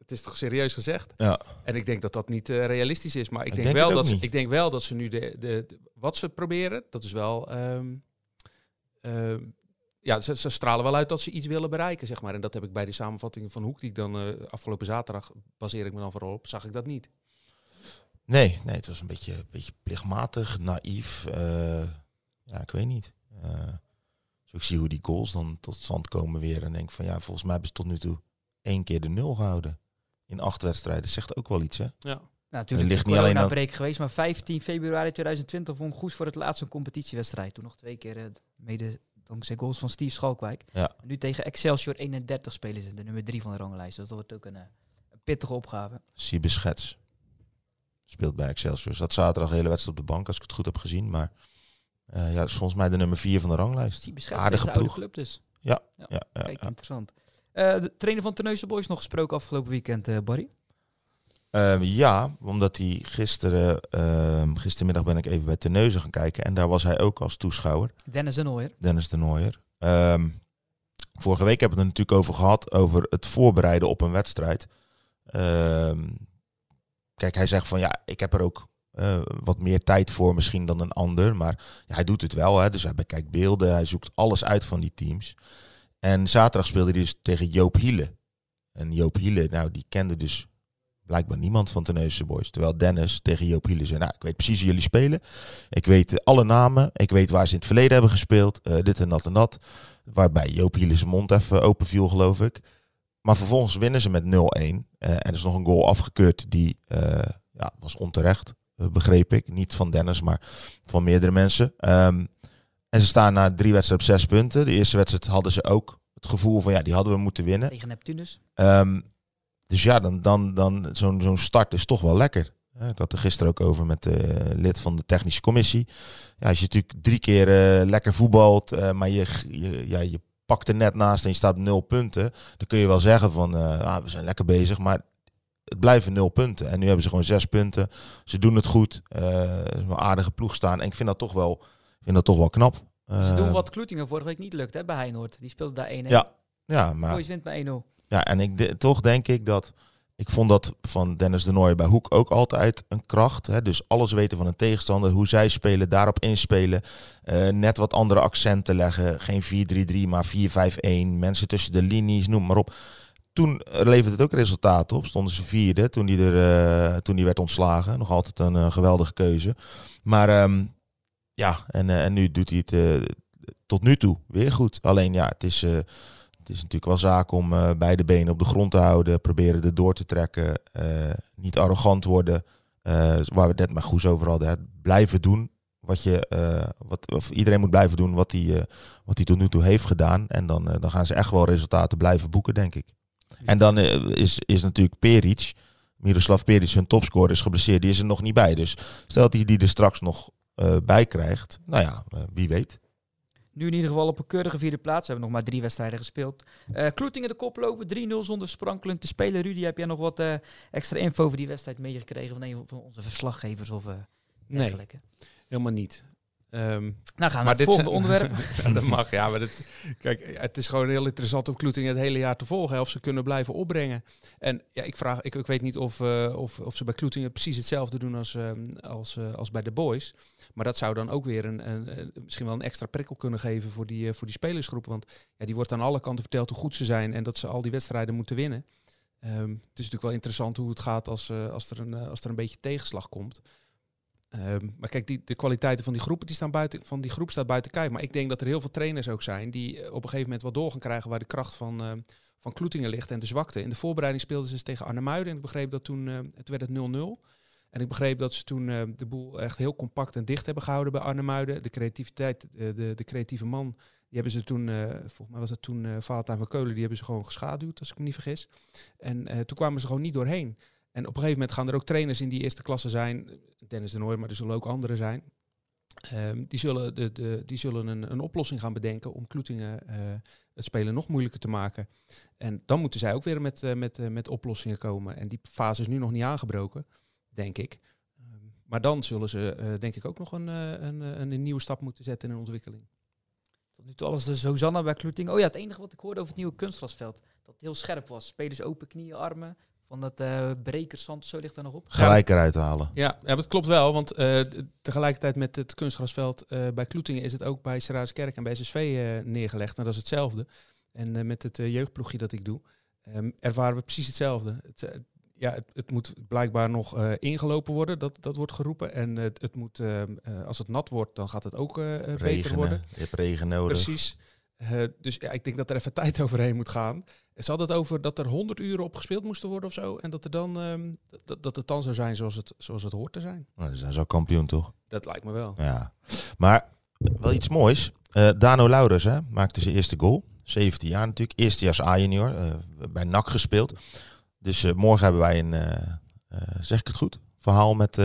het is toch serieus gezegd. ja, En ik denk dat dat niet eh, realistisch is. Maar ik, Ik denk, denk wel dat ze, niet. ik denk wel dat ze nu de, de, de- wat ze proberen, dat is wel. ehm, ehm, ja, ze, ze stralen wel uit dat ze iets willen bereiken, zeg maar. En dat heb ik bij die samenvatting van Hoek, die ik dan eh, afgelopen zaterdag, baseer ik me dan vooral op, zag ik dat niet. nee, nee, het was een beetje, een beetje plichtmatig, naïef. eh, ja, ik weet niet. Dus ik zie hoe die goals dan tot stand komen weer. En denk van ja, volgens mij hebben ze tot nu toe één keer de nul gehouden. In acht wedstrijden. Zegt ook wel iets, hè? Ja. Nou, natuurlijk ligt niet alleen aan- break geweest, maar 15 februari 2020 vond Goes voor het laatst een competitiewedstrijd. Toen nog twee keer, eh, mede dankzij goals van Steve Schalkwijk. Ja. En nu tegen Excelsior 31 spelen ze, de nummer 3 van de ranglijst. Dus dat wordt ook een, eh, een pittige opgave. Siebe Schets. Speelt bij Excelsior. Zat zaterdag de hele wedstrijd op de bank, als ik het goed heb gezien. Maar eh, ja, dat is volgens mij de nummer vier van de ranglijst. Aardige tegen de oude ploeg. club dus. Ja, ja, Kijk, ja. interessant. Eh, de trainer van Terneuzen Boys nog gesproken afgelopen weekend, eh, Barry. Ehm, ja, omdat hij gisteren, ehm, gistermiddag ben ik even bij Terneuzen gaan kijken. En daar was hij ook als toeschouwer. Dennis de Nooier. Dennis de Nooier. Ehm, vorige week hebben we het er natuurlijk over gehad, over het voorbereiden op een wedstrijd. Kijk, hij zegt van ja, ik heb er ook eh, wat meer tijd voor misschien dan een ander. Maar ja, hij doet het wel, hè. dus hij bekijkt beelden, hij zoekt alles uit van die teams. En zaterdag speelde hij dus tegen Joop Hiele. En Joop Hiele, nou, die kende dus blijkbaar niemand van Tenneuze Boys. Terwijl Dennis tegen Joop Hiele zei, nou, ik weet precies hoe jullie spelen. Ik weet eh, alle namen. Ik weet waar ze in het verleden hebben gespeeld. eh, dit en dat en dat. Waarbij Joop Hiele zijn mond even open viel, geloof ik. Maar vervolgens winnen ze met 0-1. eh, en er is nog een goal afgekeurd die ja, was onterecht, begreep ik. Niet van Dennis, maar van meerdere mensen. Ehm, en ze staan na drie wedstrijden op zes punten. De eerste wedstrijd hadden ze ook het gevoel van, ja, die hadden we moeten winnen. Tegen Neptunus. Ehm, dus ja, dan, dan, dan zo'n zo'n start is toch wel lekker. Eh, Ik had er gisteren ook over met de lid van de technische commissie. Ja, als je natuurlijk drie keer eh, lekker voetbalt, eh, maar je, je, ja, je pakt er net naast en je staat op nul punten. Dan kun je wel zeggen van, eh, ah, we zijn lekker bezig, maar het blijven nul punten. En nu hebben ze gewoon zes punten. Ze doen het goed. eh, een aardige ploeg staan. En ik vind dat toch wel, vind dat toch wel knap. Ze doen Eh, wat Kloetingen vorige week niet lukt hè, bij Heinoord. Die speelde daar 1-1. Ja, Ja, maar... Boys wint met 1-0. Ja, en ik de- toch denk ik dat. Ik vond dat van Dennis de Nooijer bij Hoek ook altijd een kracht. Hè? Dus alles weten van een tegenstander, hoe zij spelen, daarop inspelen. eh, net wat andere accenten leggen. Geen 4-3-3, maar 4-5-1. Mensen tussen de linies, noem maar op. Toen leverde het ook resultaten op. Stonden ze vierde toen die, er, eh, toen die werd ontslagen. Nog altijd een geweldige keuze. Maar ehm, ja, en, eh, en nu doet hij het eh, tot nu toe weer goed. Alleen ja, het is... eh, het is natuurlijk wel zaak om beide benen op de grond te houden. Proberen er door te trekken. niet arrogant worden. waar we het net met Goes over hadden. Hè. Blijven doen wat je. wat, of iedereen moet blijven doen wat hij, wat tot nu toe heeft gedaan. En dan, dan gaan ze echt wel resultaten blijven boeken, denk ik. En dan is, is natuurlijk Peric. Miroslav Peric, hun topscorer, is geblesseerd. Die is er nog niet bij. Dus stel dat hij die er straks nog bij krijgt. Nou ja, eh, wie weet. Nu in ieder geval op een keurige vierde plaats. We hebben nog maar drie wedstrijden gespeeld. Eh Kloetingen de kop lopen. 3-0 zonder sprankelend te spelen. Rudy, heb jij nog wat eh, extra info over die wedstrijd meegekregen van een van onze verslaggevers of eh Nee, dergelijke? helemaal niet. Ehm, Nou gaan we naar maar het dit volgende zijn- onderwerp. ja, dat mag, ja. Maar dit, kijk, het is gewoon heel interessant om Kloetingen het hele jaar te volgen. hè, Of ze kunnen blijven opbrengen. En ja, ik vraag, ik, ik weet niet of, eh, of, of ze bij Kloetingen precies hetzelfde doen als, ehm, als, eh, als bij de boys. Maar dat zou dan ook weer een, een, misschien wel een extra prikkel kunnen geven voor die, eh, voor die spelersgroep. Want ja, die wordt aan alle kanten verteld hoe goed ze zijn en dat ze al die wedstrijden moeten winnen. Ehm, het is natuurlijk wel interessant hoe het gaat als, eh, als, er, een, eh, als er een beetje tegenslag komt. Ehm, maar kijk, die, de kwaliteiten van die groepen die staan buiten, van die groep staat buiten kijf. Maar ik denk dat er heel veel trainers ook zijn die op een gegeven moment wel door gaan krijgen waar de kracht van, van Kloetingen ligt en de zwakte. In de voorbereiding speelden ze tegen Arnhemuiden en ik begreep dat toen, het werd het 0-0. En ik begreep dat ze toen eh, de boel echt heel compact en dicht hebben gehouden bij Arnhemuiden. De creativiteit, eh, de, de creatieve man, die hebben ze toen, eh, volgens mij was dat toen uh, Valentijn van Keulen, die hebben ze gewoon geschaduwd, als ik me niet vergis. En toen kwamen ze gewoon niet doorheen. En op een gegeven moment gaan er ook trainers in die eerste klasse zijn. Dennis de Nooy, maar er zullen ook anderen zijn. Ehm, die zullen, de, die zullen een, een oplossing gaan bedenken om Kloetingen het spelen nog moeilijker te maken. En dan moeten zij ook weer met, met, met oplossingen komen. En die fase is nu nog niet aangebroken, denk ik. Ehm, maar dan zullen ze eh, denk ik ook nog een, eh, een, eh, een, een nieuwe stap moeten zetten in hun ontwikkeling. Tot nu toe alles de Zozanna bij Kloeting. Oh ja, het enige wat ik hoorde over het nieuwe kunstgrasveld. Dat het heel scherp was. Spelers open knieën, armen. Van dat eh brekersand, zo ligt er nog op. Gelijk eruit halen. Ja, ja dat klopt wel. Want eh, tegelijkertijd met het kunstgrasveld eh, bij Kloetingen is het ook bij Kerk en bij SSV eh, neergelegd. En dat is hetzelfde. En eh, met het jeugdploegje dat ik doe, ehm, ervaren we precies hetzelfde. Het, ja, het, het moet blijkbaar nog eh, ingelopen worden, dat, dat wordt geroepen. En het, het moet, ehm, eh, als het nat wordt, dan gaat het ook eh, eh, beter Regenen. worden. Je hebt regen nodig. Precies. Dus ja, ik denk dat er even tijd overheen moet gaan. Ze hadden het over dat er 100 uren op gespeeld moesten worden of zo. En dat, er dan, ehm, dat, dat het dan zou zijn zoals het, zoals het hoort te zijn. Nou, dan zijn ze al kampioen, toch? Dat lijkt me wel. Ja. Maar wel iets moois. Dano Laurens hè, maakte zijn eerste goal. 17 jaar natuurlijk. Eerstejaars A-junior. eh, bij NAC gespeeld. Dus eh, morgen hebben wij een, eh, eh, zeg ik het goed, verhaal met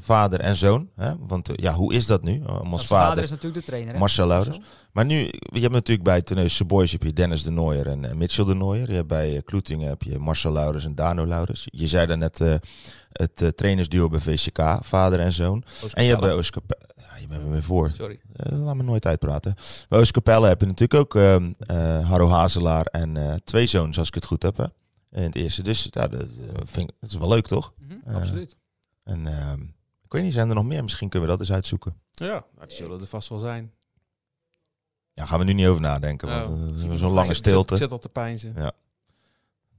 vader en zoon. Hè? Want ja, hoe is dat nu? Om Want vader, vader is natuurlijk de trainer. Hè? Marcel Laurens. Maar nu, je hebt natuurlijk bij Teneusse Boys heb je Dennis de Nooier en Mitchell de Nooier. Je hebt bij Kloetingen heb je Marcel Laurens en Dano Laurens. Je zei daarnet het trainersduo bij VCK, vader en zoon. En je hebt bij Oostkapelle... Ja, je bent me weer voor. Sorry. Laat me nooit uitpraten. Bij Oostkapelle heb je natuurlijk ook ehm eh, Harro Hazelaar en twee zoons, als ik het goed heb. Hè? In het eerste. Dus ja, dat, eh, vind ik, dat is wel leuk, toch? Mhm. Eh, Absoluut. En ehm, ik weet niet, zijn er nog meer? Misschien kunnen we dat eens uitzoeken. Ja, nou, die zullen er vast wel zijn. Ja, gaan we nu niet over nadenken. Want Oh, zo'n lange stilte. Ik zit al te pijnzen. Ja. Dat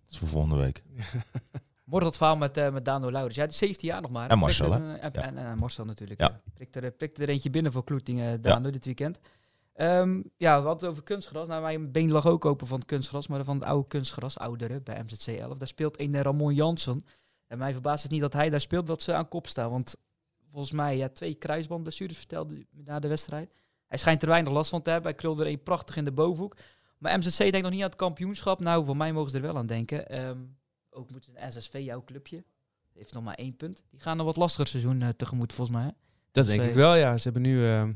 is voor volgende week. Morgen dat verhaal met, eh met Dano Laurens. Ja, die is 17 jaar nog maar. En Marcel, hè? En, Ja. en, en Marcel natuurlijk. Ja. Er, prikt er eentje binnen voor Kloetingen, Dano, dit weekend. Ehm, ja, we hadden het over kunstgras. Nou, mijn been lag ook open van het kunstgras, maar van het oude kunstgras, oudere, bij MZC 11. Daar speelt een eh, Ramon Jansen. En mij verbaast het niet dat hij daar speelt, dat ze aan kop staan. Want volgens mij, ja, twee kruisbandblessures vertelde na de wedstrijd. Hij schijnt er weinig last van te hebben. Hij krulde er een prachtig in de bovenhoek. Maar MZC denkt nog niet aan het kampioenschap. Nou, voor mij mogen ze er wel aan denken. Ehm, ook moeten ze een SSV, jouw clubje, heeft nog maar één punt. Die gaan een wat lastiger seizoen eh, tegemoet, volgens mij. hè? Dat Dus, denk eh, ik wel, ja. Ze hebben nu... eh,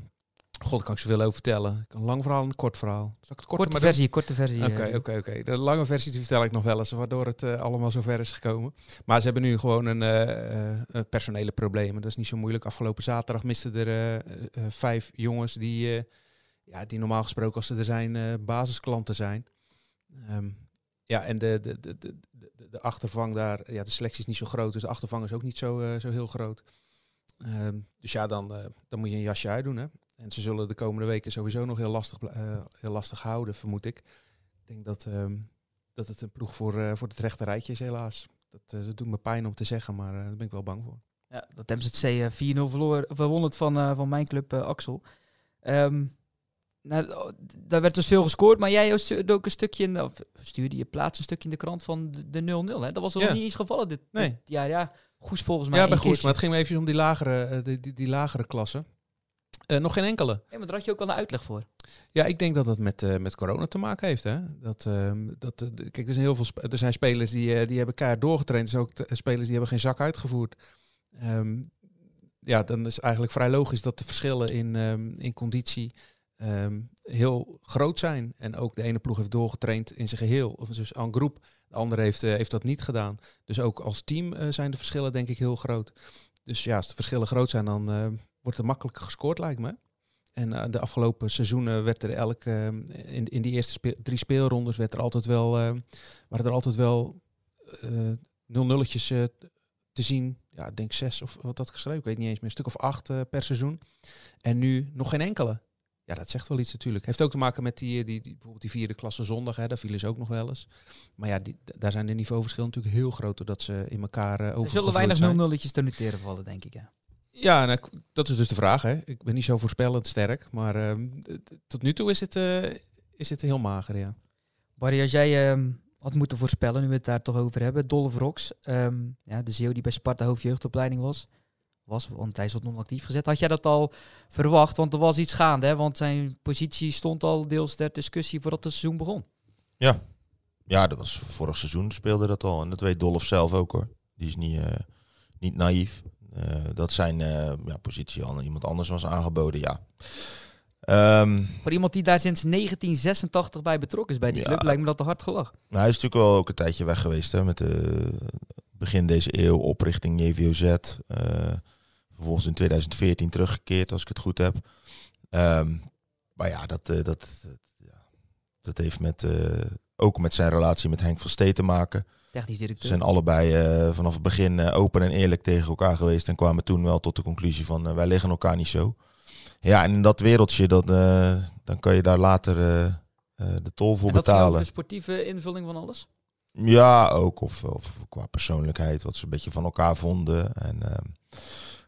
God, daar kan ik zoveel over vertellen. Ik kan een lang verhaal en een kort verhaal. Zal ik het korte versie, korte versie. Oké, eh, oké, oké. De lange versie die vertel ik nog wel eens, waardoor het eh, allemaal zo ver is gekomen. Maar ze hebben nu gewoon een eh, personele problemen. Dat is niet zo moeilijk. Afgelopen zaterdag misten er vijf jongens die, ja, die normaal gesproken als ze er zijn, basisklanten zijn. Ehm, ja, en de, de, de, de, de, achtervang daar, ja, de selectie is niet zo groot, dus de achtervang is ook niet zo, zo heel groot. Ehm, dus ja, dan, dan moet je een jasje uitdoen, hè. En ze zullen de komende weken sowieso nog heel lastig, eh, heel lastig houden, vermoed ik. Ik denk dat, ehm, dat het een ploeg voor, eh, voor het rechte rijtje is, helaas. Dat, eh, dat doet me pijn om te zeggen, maar daar ben ik wel bang voor. Ja, dat MZC eh 4-0 verloor, verwon het van, van mijn club Axel. Ehm, nou, oh, daar werd dus veel gescoord, maar jij stuurde ook een stukje in, of stuurde je plaats een stukje in de krant van de- de 0-0. hè? Dat was er Ja. niet eens gevallen dit, Nee. dit jaar. Ja, Goes volgens mij Ja, bij Goes, maar het ging me even om die lagere, die, die, die lagere klassen. Eh, nog geen enkele. Ja, maar daar had je ook al een uitleg voor. Ja, ik denk dat dat met, eh, met corona te maken heeft. Hè? Dat, ehm, dat, eh, kijk, er zijn heel veel er zijn spelers die, die hebben keihard doorgetraind. Er zijn ook spelers die hebben geen zak uitgevoerd. Ehm, ja, dan is eigenlijk vrij logisch dat de verschillen in, ehm, in conditie heel groot zijn. En ook de ene ploeg heeft doorgetraind in zijn geheel. Of dus aan groep. De andere heeft, heeft dat niet gedaan. Dus ook als team zijn de verschillen denk ik heel groot. Dus ja, als de verschillen groot zijn, dan wordt er makkelijker gescoord, lijkt me. En eh, de afgelopen seizoenen werd er elk, eh, in, in die eerste speel- drie speelrondes werd er altijd wel, eh, waren er altijd wel nul nulletjes te zien. Ja, ik denk zes of wat dat geschreven, ik weet niet eens meer, een stuk of acht per seizoen. En nu nog geen enkele. Ja, dat zegt wel iets natuurlijk. Heeft ook te maken met die, die, die bijvoorbeeld die vierde klasse zondag, hè, daar vielen ze ook nog wel eens. Maar ja, die, daar zijn de niveauverschillen natuurlijk heel groot, doordat ze in elkaar uh, Er zullen weinig 0-0'tjes te noteren vallen, denk ik. Ja. Ja, nou, dat is dus de vraag. Hè. Ik ben niet zo voorspellend sterk, maar ehm, tot nu toe is het, eh, is het heel mager, ja. Barry, als jij ehm, had moeten voorspellen, nu we het daar toch over hebben. Dolph Rox, ehm, ja, de Zeeuw die bij Sparta hoofdjeugdopleiding was. Was, want hij is wat non-actief gezet. Had jij dat al verwacht? Want er was iets gaande, hè? Want zijn positie stond al deels ter discussie voordat het seizoen begon. Ja, dat was vorig seizoen speelde dat al. En dat weet Dolph zelf ook hoor. Die is niet, eh, niet naïef. Eh, dat zijn eh, ja, positie al iemand anders was aangeboden, ja. Ehm, Voor iemand die daar sinds 1986 bij betrokken is bij die Ja. club, lijkt me dat te hard gelach. nou, hij is natuurlijk wel ook een tijdje weg geweest hè, met de begin deze eeuw, oprichting JVOZ. eh, vervolgens in 2014 teruggekeerd, als ik het goed heb. Ehm, maar ja, dat, dat, dat, ja, dat heeft met, ook met zijn relatie met Henk van Steen te maken. Technisch directeur. Ze zijn allebei vanaf het begin open en eerlijk tegen elkaar geweest. En kwamen toen wel tot de conclusie van wij liggen elkaar niet zo. Ja, en in dat wereldje, dat, dan kan je daar later de tol voor en dat betalen. de sportieve invulling van alles? Ja, ook. Of, of qua persoonlijkheid, wat ze een beetje van elkaar vonden. En ehm,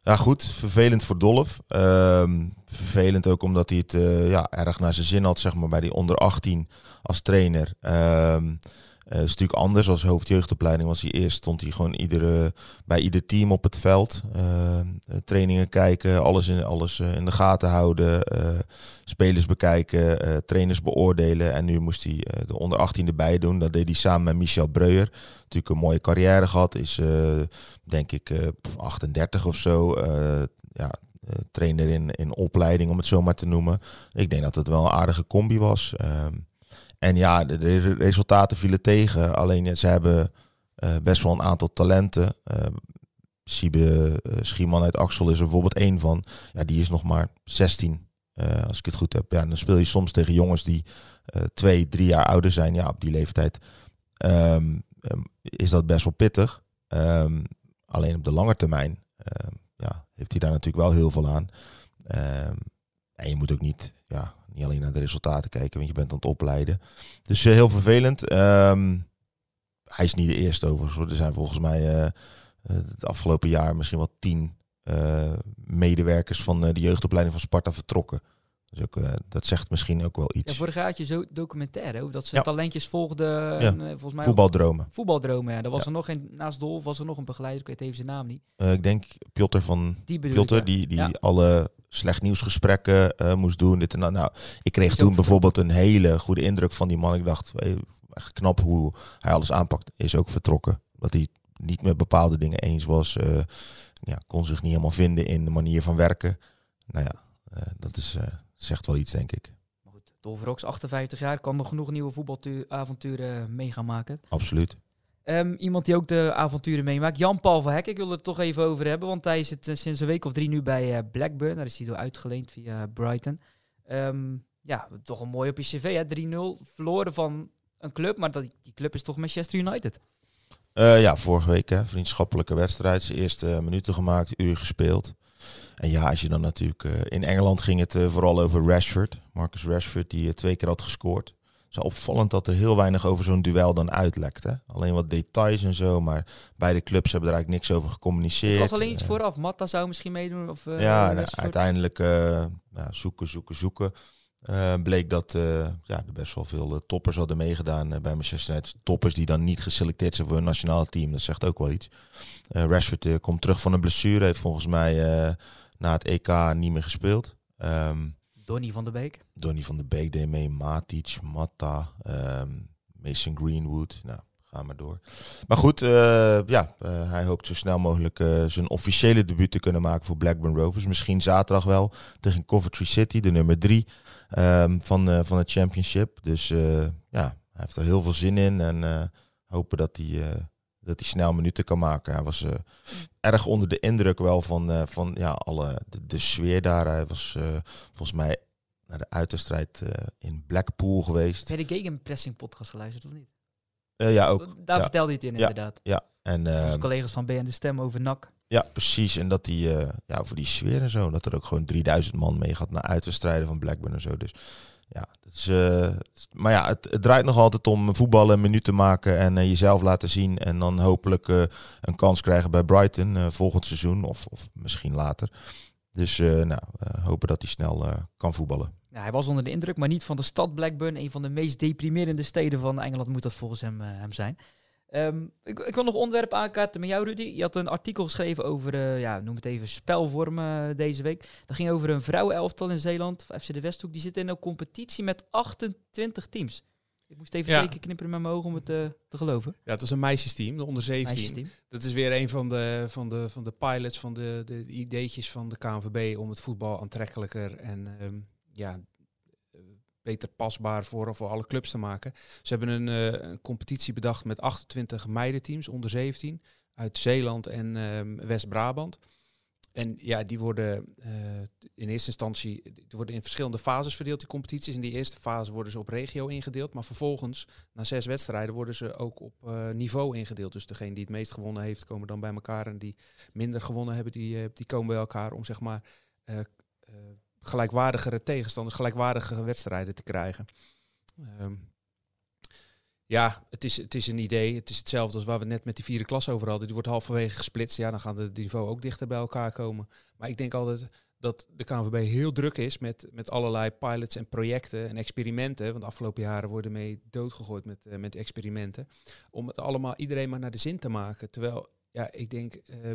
ja, goed. Vervelend voor Dolf. Ehm, vervelend ook omdat hij het uh, ja, erg naar zijn zin had, zeg maar, bij die onder 18 als trainer. Um, uh, is natuurlijk anders. Als hoofdjeugdopleiding was hij eerst, stond hij gewoon iedere, bij ieder team op het veld. Uh, trainingen kijken, alles in, alles in de gaten houden. spelers bekijken, trainers beoordelen. En nu moest hij de onder 18 erbij doen. Dat deed hij samen met Michel Breuer. Natuurlijk een mooie carrière gehad. Is denk ik 38 of zo. ja, trainer in, in opleiding, om het zo maar te noemen. Ik denk dat het wel een aardige combi was. Ehm, en ja, de, resultaten vielen tegen. Alleen ze hebben uh, best wel een aantal talenten. Uh, Siebe uit Axel is er bijvoorbeeld één van. Ja, die is nog maar 16, als ik het goed heb. Ja, dan speel je soms tegen jongens die twee, drie jaar ouder zijn. Ja, op die leeftijd um, is dat best wel pittig. Alleen op de lange termijn heeft hij daar natuurlijk wel heel veel aan. en je moet ook niet ja, niet alleen naar de resultaten kijken, want je bent aan het opleiden. Dus uh, heel vervelend. Um, hij is niet de eerste overigens. Er zijn volgens mij uh, het afgelopen jaar misschien wel tien medewerkers van de jeugdopleiding van Sparta vertrokken. Dus ook, dat zegt misschien ook wel iets. Ja, vorig jaar had je zo documentaire, hoe dat ze talentjes volgden. Ja. En, volgens mij voetbaldromen. Voetbaldromen, ja. Er was er nog een, naast Dolf was er nog een begeleider, ik weet even zijn naam niet. ik denk Piotr van die Piotr, die, die alle slecht nieuwsgesprekken uh, moest doen. Dit en dat. Nou, ik kreeg toen bijvoorbeeld een hele goede indruk van die man. Ik dacht, echt knap hoe hij alles aanpakt. Is ook vertrokken. Dat hij niet met bepaalde dingen eens was. Ja, kon zich niet helemaal vinden in de manier van werken. Nou ja, dat is, zegt wel iets, denk ik. Dolverox, 58 jaar, kan nog genoeg nieuwe voetbalavonturen mee gaan maken. Absoluut. Um, iemand die ook de avonturen meemaakt. Jan-Paul van Hek, ik wil het toch even over hebben. Want hij zit uh, sinds een week of drie nu bij uh, Blackburn. Daar is hij door uitgeleend via Brighton. Um, ja, toch een mooi op je cv. 3-0 verloren van een club. Maar dat, die club is toch Manchester United? Uh, ja, vorige week hè, vriendschappelijke wedstrijd. Zijn eerste minuten gemaakt, uur gespeeld. En ja, als je dan natuurlijk... in Engeland ging het vooral over Rashford. Marcus Rashford, die twee keer had gescoord is opvallend dat er heel weinig over zo'n duel dan uitlekt. Hè? Alleen wat details en zo, maar beide clubs hebben er eigenlijk niks over gecommuniceerd. Het was alleen iets uh, vooraf. Matta zou misschien meedoen? Of, uh, ja, uiteindelijk uh, ja, zoeken, zoeken, zoeken. bleek dat ja, er best wel veel toppers hadden meegedaan bij Manchester United. Toppers die dan niet geselecteerd zijn voor een nationale team. Dat zegt ook wel iets. Rashford komt terug van een blessure. Heeft volgens mij na het EK niet meer gespeeld. Um, Donny van der Beek. Donny van der Beek deed mee, Matic, Matta, um, Mason Greenwood. Nou, ga maar door. Maar goed, uh, ja, uh, hij hoopt zo snel mogelijk uh, zijn officiële debuut te kunnen maken voor Blackburn Rovers. Misschien zaterdag wel tegen Coventry City, de nummer drie um, van, van het championship. Dus ja, hij heeft er heel veel zin in en hopen dat hij dat hij snel minuten kan maken. Hij was uh, erg onder de indruk wel van, uh, van ja, alle, de, de, sfeer daar. Hij was uh, volgens mij naar de uiterstrijd in Blackpool geweest. Heb je de Gegenpressing podcast geluisterd of niet? ja, ook. Daar vertelde hij het in ja, inderdaad. Ja, en Onze collega's van BN De Stem over NAC. Ja, precies. En dat die, ja, voor die sfeer en zo, dat er ook gewoon 3000 man mee gaat naar uitwedstrijden van Blackburn en zo. Dus ja, uh, maar ja, het, draait nog altijd om voetballen, te maken en uh, jezelf laten zien. En dan hopelijk uh, een kans krijgen bij Brighton volgend seizoen of, of misschien later. Dus nou, hopen dat hij snel kan voetballen. Hij was onder de indruk, maar niet van de stad Blackburn. Een van de meest deprimerende steden van Engeland moet dat volgens hem, hem zijn. Um, ik, ik, wil nog onderwerp aankaarten met jou, Rudy. Je had een artikel geschreven over, uh, ja, noem het even, spelvormen uh, deze week. Dat ging over een vrouwenelftal in Zeeland, FC de Westhoek. Die zit in een competitie met 28 teams. Ik moest even ja. twee keer knipperen met mijn ogen om het uh, te geloven. Ja, het was een meisjesteam, de onder 17. Meisjesteam. Dat is weer een van de, van de, van de pilots, van de, de ideetjes van de KNVB om het voetbal aantrekkelijker en um, ja, beter pasbaar voor, voor alle clubs te maken. Ze hebben een, uh, een competitie bedacht met 28 meidenteams onder 17 uit Zeeland en um, West-Brabant. en ja, die worden uh, in eerste instantie die worden in verschillende fases verdeeld, die competities. In die eerste fase worden ze op regio ingedeeld. Maar vervolgens, na zes wedstrijden, worden ze ook op uh, niveau ingedeeld. Dus degene die het meest gewonnen heeft, komen dan bij elkaar. En die minder gewonnen hebben, die, die komen bij elkaar om zeg maar gelijkwaardigere tegenstanders, gelijkwaardige wedstrijden te krijgen. Um, ja, het is, het is een idee. Het is hetzelfde als waar we net met die vierde klas over hadden. Die wordt halverwege gesplitst. Ja, dan gaan de niveau ook dichter bij elkaar komen. Maar ik denk altijd dat de KNVB heel druk is met, met allerlei pilots en projecten en experimenten. Want de afgelopen jaren worden mee doodgegooid met, uh, met experimenten. Om het allemaal iedereen maar naar de zin te maken. Terwijl, ja, ik denk, uh,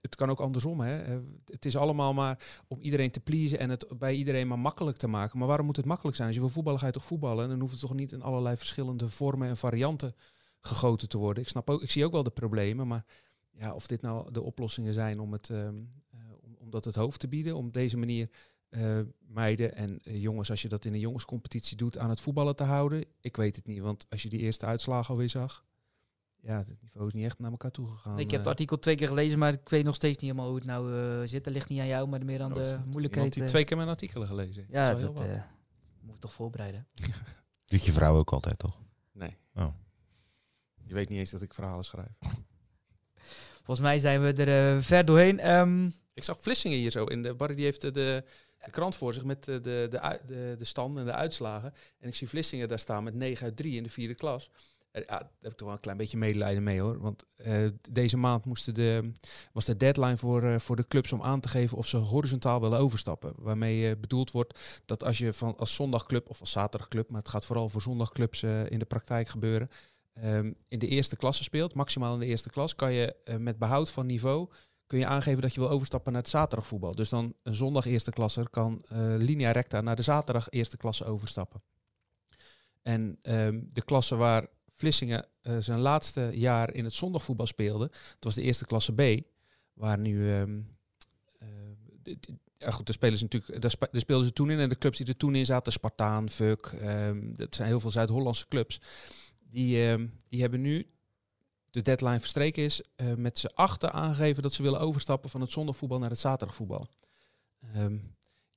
het kan ook andersom. Hè? Eh, het is allemaal maar om iedereen te pleasen en het bij iedereen maar makkelijk te maken. Maar waarom moet het makkelijk zijn? Als je wil voetballen, ga je toch voetballen? En dan hoeft het toch niet in allerlei verschillende vormen en varianten gegoten te worden. Ik snap ook, ik zie ook wel de problemen, maar ja, of dit nou de oplossingen zijn om het, um, dat het hoofd te bieden, om deze manier uh, meiden en jongens, als je dat in een jongenscompetitie doet, aan het voetballen te houden. Ik weet het niet, want als je die eerste uitslagen alweer zag, ja, het niveau is niet echt naar elkaar toe gegaan. Nee, ik heb het eh. artikel twee keer gelezen, maar ik weet nog steeds niet helemaal hoe het nou uh, zit. Dat ligt niet aan jou, maar meer aan de moeilijkheid. die twee keer mijn artikelen gelezen. Ja, dat, dat uh, moet ik toch voorbereiden. Doet je vrouw ook altijd, toch? Nee. Oh. Je weet niet eens dat ik verhalen schrijf. Volgens mij zijn we er ver doorheen. Um, ik zag Vlissingen hier zo. In de, Barry die heeft de, de krant voor zich met de, de, de, de, de stand en de uitslagen. En ik zie Vlissingen daar staan met 9 uit 3 in de vierde klas. Ja, daar heb ik toch wel een klein beetje medelijden mee hoor. Want uh, deze maand moesten de, was de deadline voor, uh, voor de clubs om aan te geven of ze horizontaal willen overstappen. Waarmee bedoeld wordt dat als je van als zondagclub of als zaterdagclub, maar het gaat vooral voor zondagclubs in de praktijk gebeuren, um, in de eerste klasse speelt, maximaal in de eerste klas, kan je met behoud van niveau kun je aangeven dat je wil overstappen naar het zaterdagvoetbal. Dus dan een zondag eerste klasser kan linea recta naar de zaterdag eerste klasse overstappen. En um, de klasse waar Vlissingen uh, zijn laatste jaar in het zondagvoetbal speelde. Het was de eerste klasse B, waar nu... Uh, ja goed, daar, spelen ze natuurlijk, daar, speelden ze toen in. En de clubs die er toen in zaten, Spartaan, Fuck, um, dat zijn heel veel Zuid-Hollandse clubs. Die, um, die hebben nu, de deadline verstreken is, uh, met z'n achter aangegeven dat ze willen overstappen van het zondagvoetbal naar het zaterdagvoetbal.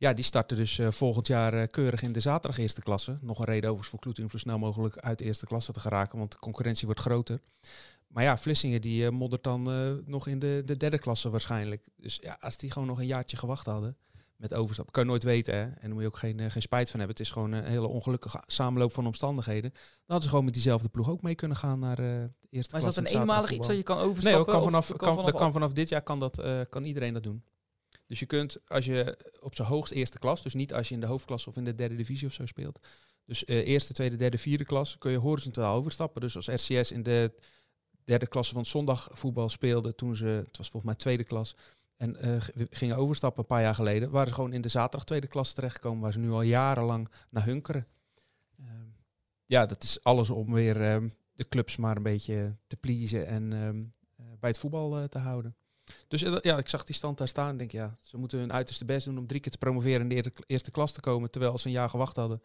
Ja, die starten dus uh, volgend jaar uh, keurig in de zaterdag eerste klasse. Nog een reden overigens voor Kloeting om zo snel mogelijk uit de eerste klasse te geraken, want de concurrentie wordt groter. Maar ja, Vlissingen die uh, moddert dan nog in de, de derde klasse waarschijnlijk. Dus ja, als die gewoon nog een jaartje gewacht hadden met overstap, kan je nooit weten. Hè? En daar moet je ook geen, geen spijt van hebben. Het is gewoon een hele ongelukkige samenloop van omstandigheden. Dan hadden ze gewoon met diezelfde ploeg ook mee kunnen gaan naar de eerste klasse. Maar is dat een eenmalig iets dat je kan overstappen? Nee, kan vanaf, kan, kan, vanaf, kan vanaf dit jaar kan, dat, kan iedereen dat doen. Dus je kunt, als je op zijn hoogst eerste klas, dus niet als je in de hoofdklasse of in de derde divisie of zo speelt. Dus uh, eerste, tweede, derde, vierde klas kun je horizontaal overstappen. Dus als RCS in de derde klasse van zondagvoetbal speelde, toen ze, het was volgens mij tweede klas, en uh, gingen overstappen een paar jaar geleden, waren ze gewoon in de zaterdag tweede klas terechtgekomen, waar ze nu al jarenlang naar hunkeren. Uh, ja, dat is alles om weer ehm, de clubs maar een beetje te pleasen en ehm, eh, bij het voetbal te houden. Dus eh, ja, ik zag die stand daar staan en denk ja, ze moeten hun uiterste best doen om drie keer te promoveren in de eerste klas te komen. Terwijl ze een jaar gewacht hadden,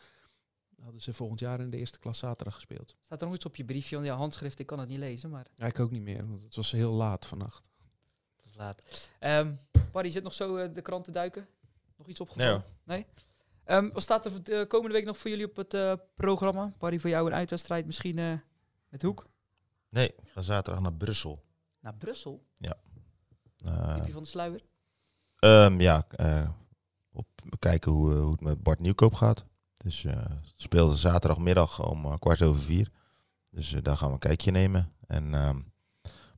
hadden ze volgend jaar in de eerste klas zaterdag gespeeld. Staat er nog iets op je briefje? Ja, handschrift, ik kan het niet lezen, maar... Ja, ik ook niet meer, want het was heel laat vannacht. Het was laat. Um, Barry, zit nog zo uh, de krant te duiken? Nog iets opgevallen? Nee? nee? Um, wat staat er de komende week nog voor jullie op het uh, programma? Barry, voor jou een uitwedstrijd misschien uh, met Hoek? Nee, ik ga zaterdag naar Brussel. Naar Brussel? Ja. Uh, van de sluier? Um, ja, uh, op, kijken hoe, hoe het met Bart Nieuwkoop gaat. Dus uh, speelde zaterdagmiddag om kwart over vier. Dus daar gaan we een kijkje nemen. En ehm,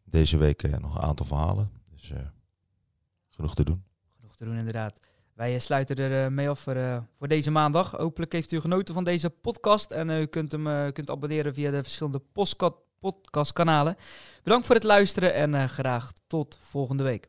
deze week nog een aantal verhalen. Dus genoeg te doen. Genoeg te doen, inderdaad. Wij sluiten er mee af voor, voor, deze maandag. Hopelijk heeft u genoten van deze podcast. En u kunt hem kunt abonneren via de verschillende podcastkanalen. Bedankt voor het luisteren en uh, graag tot volgende week.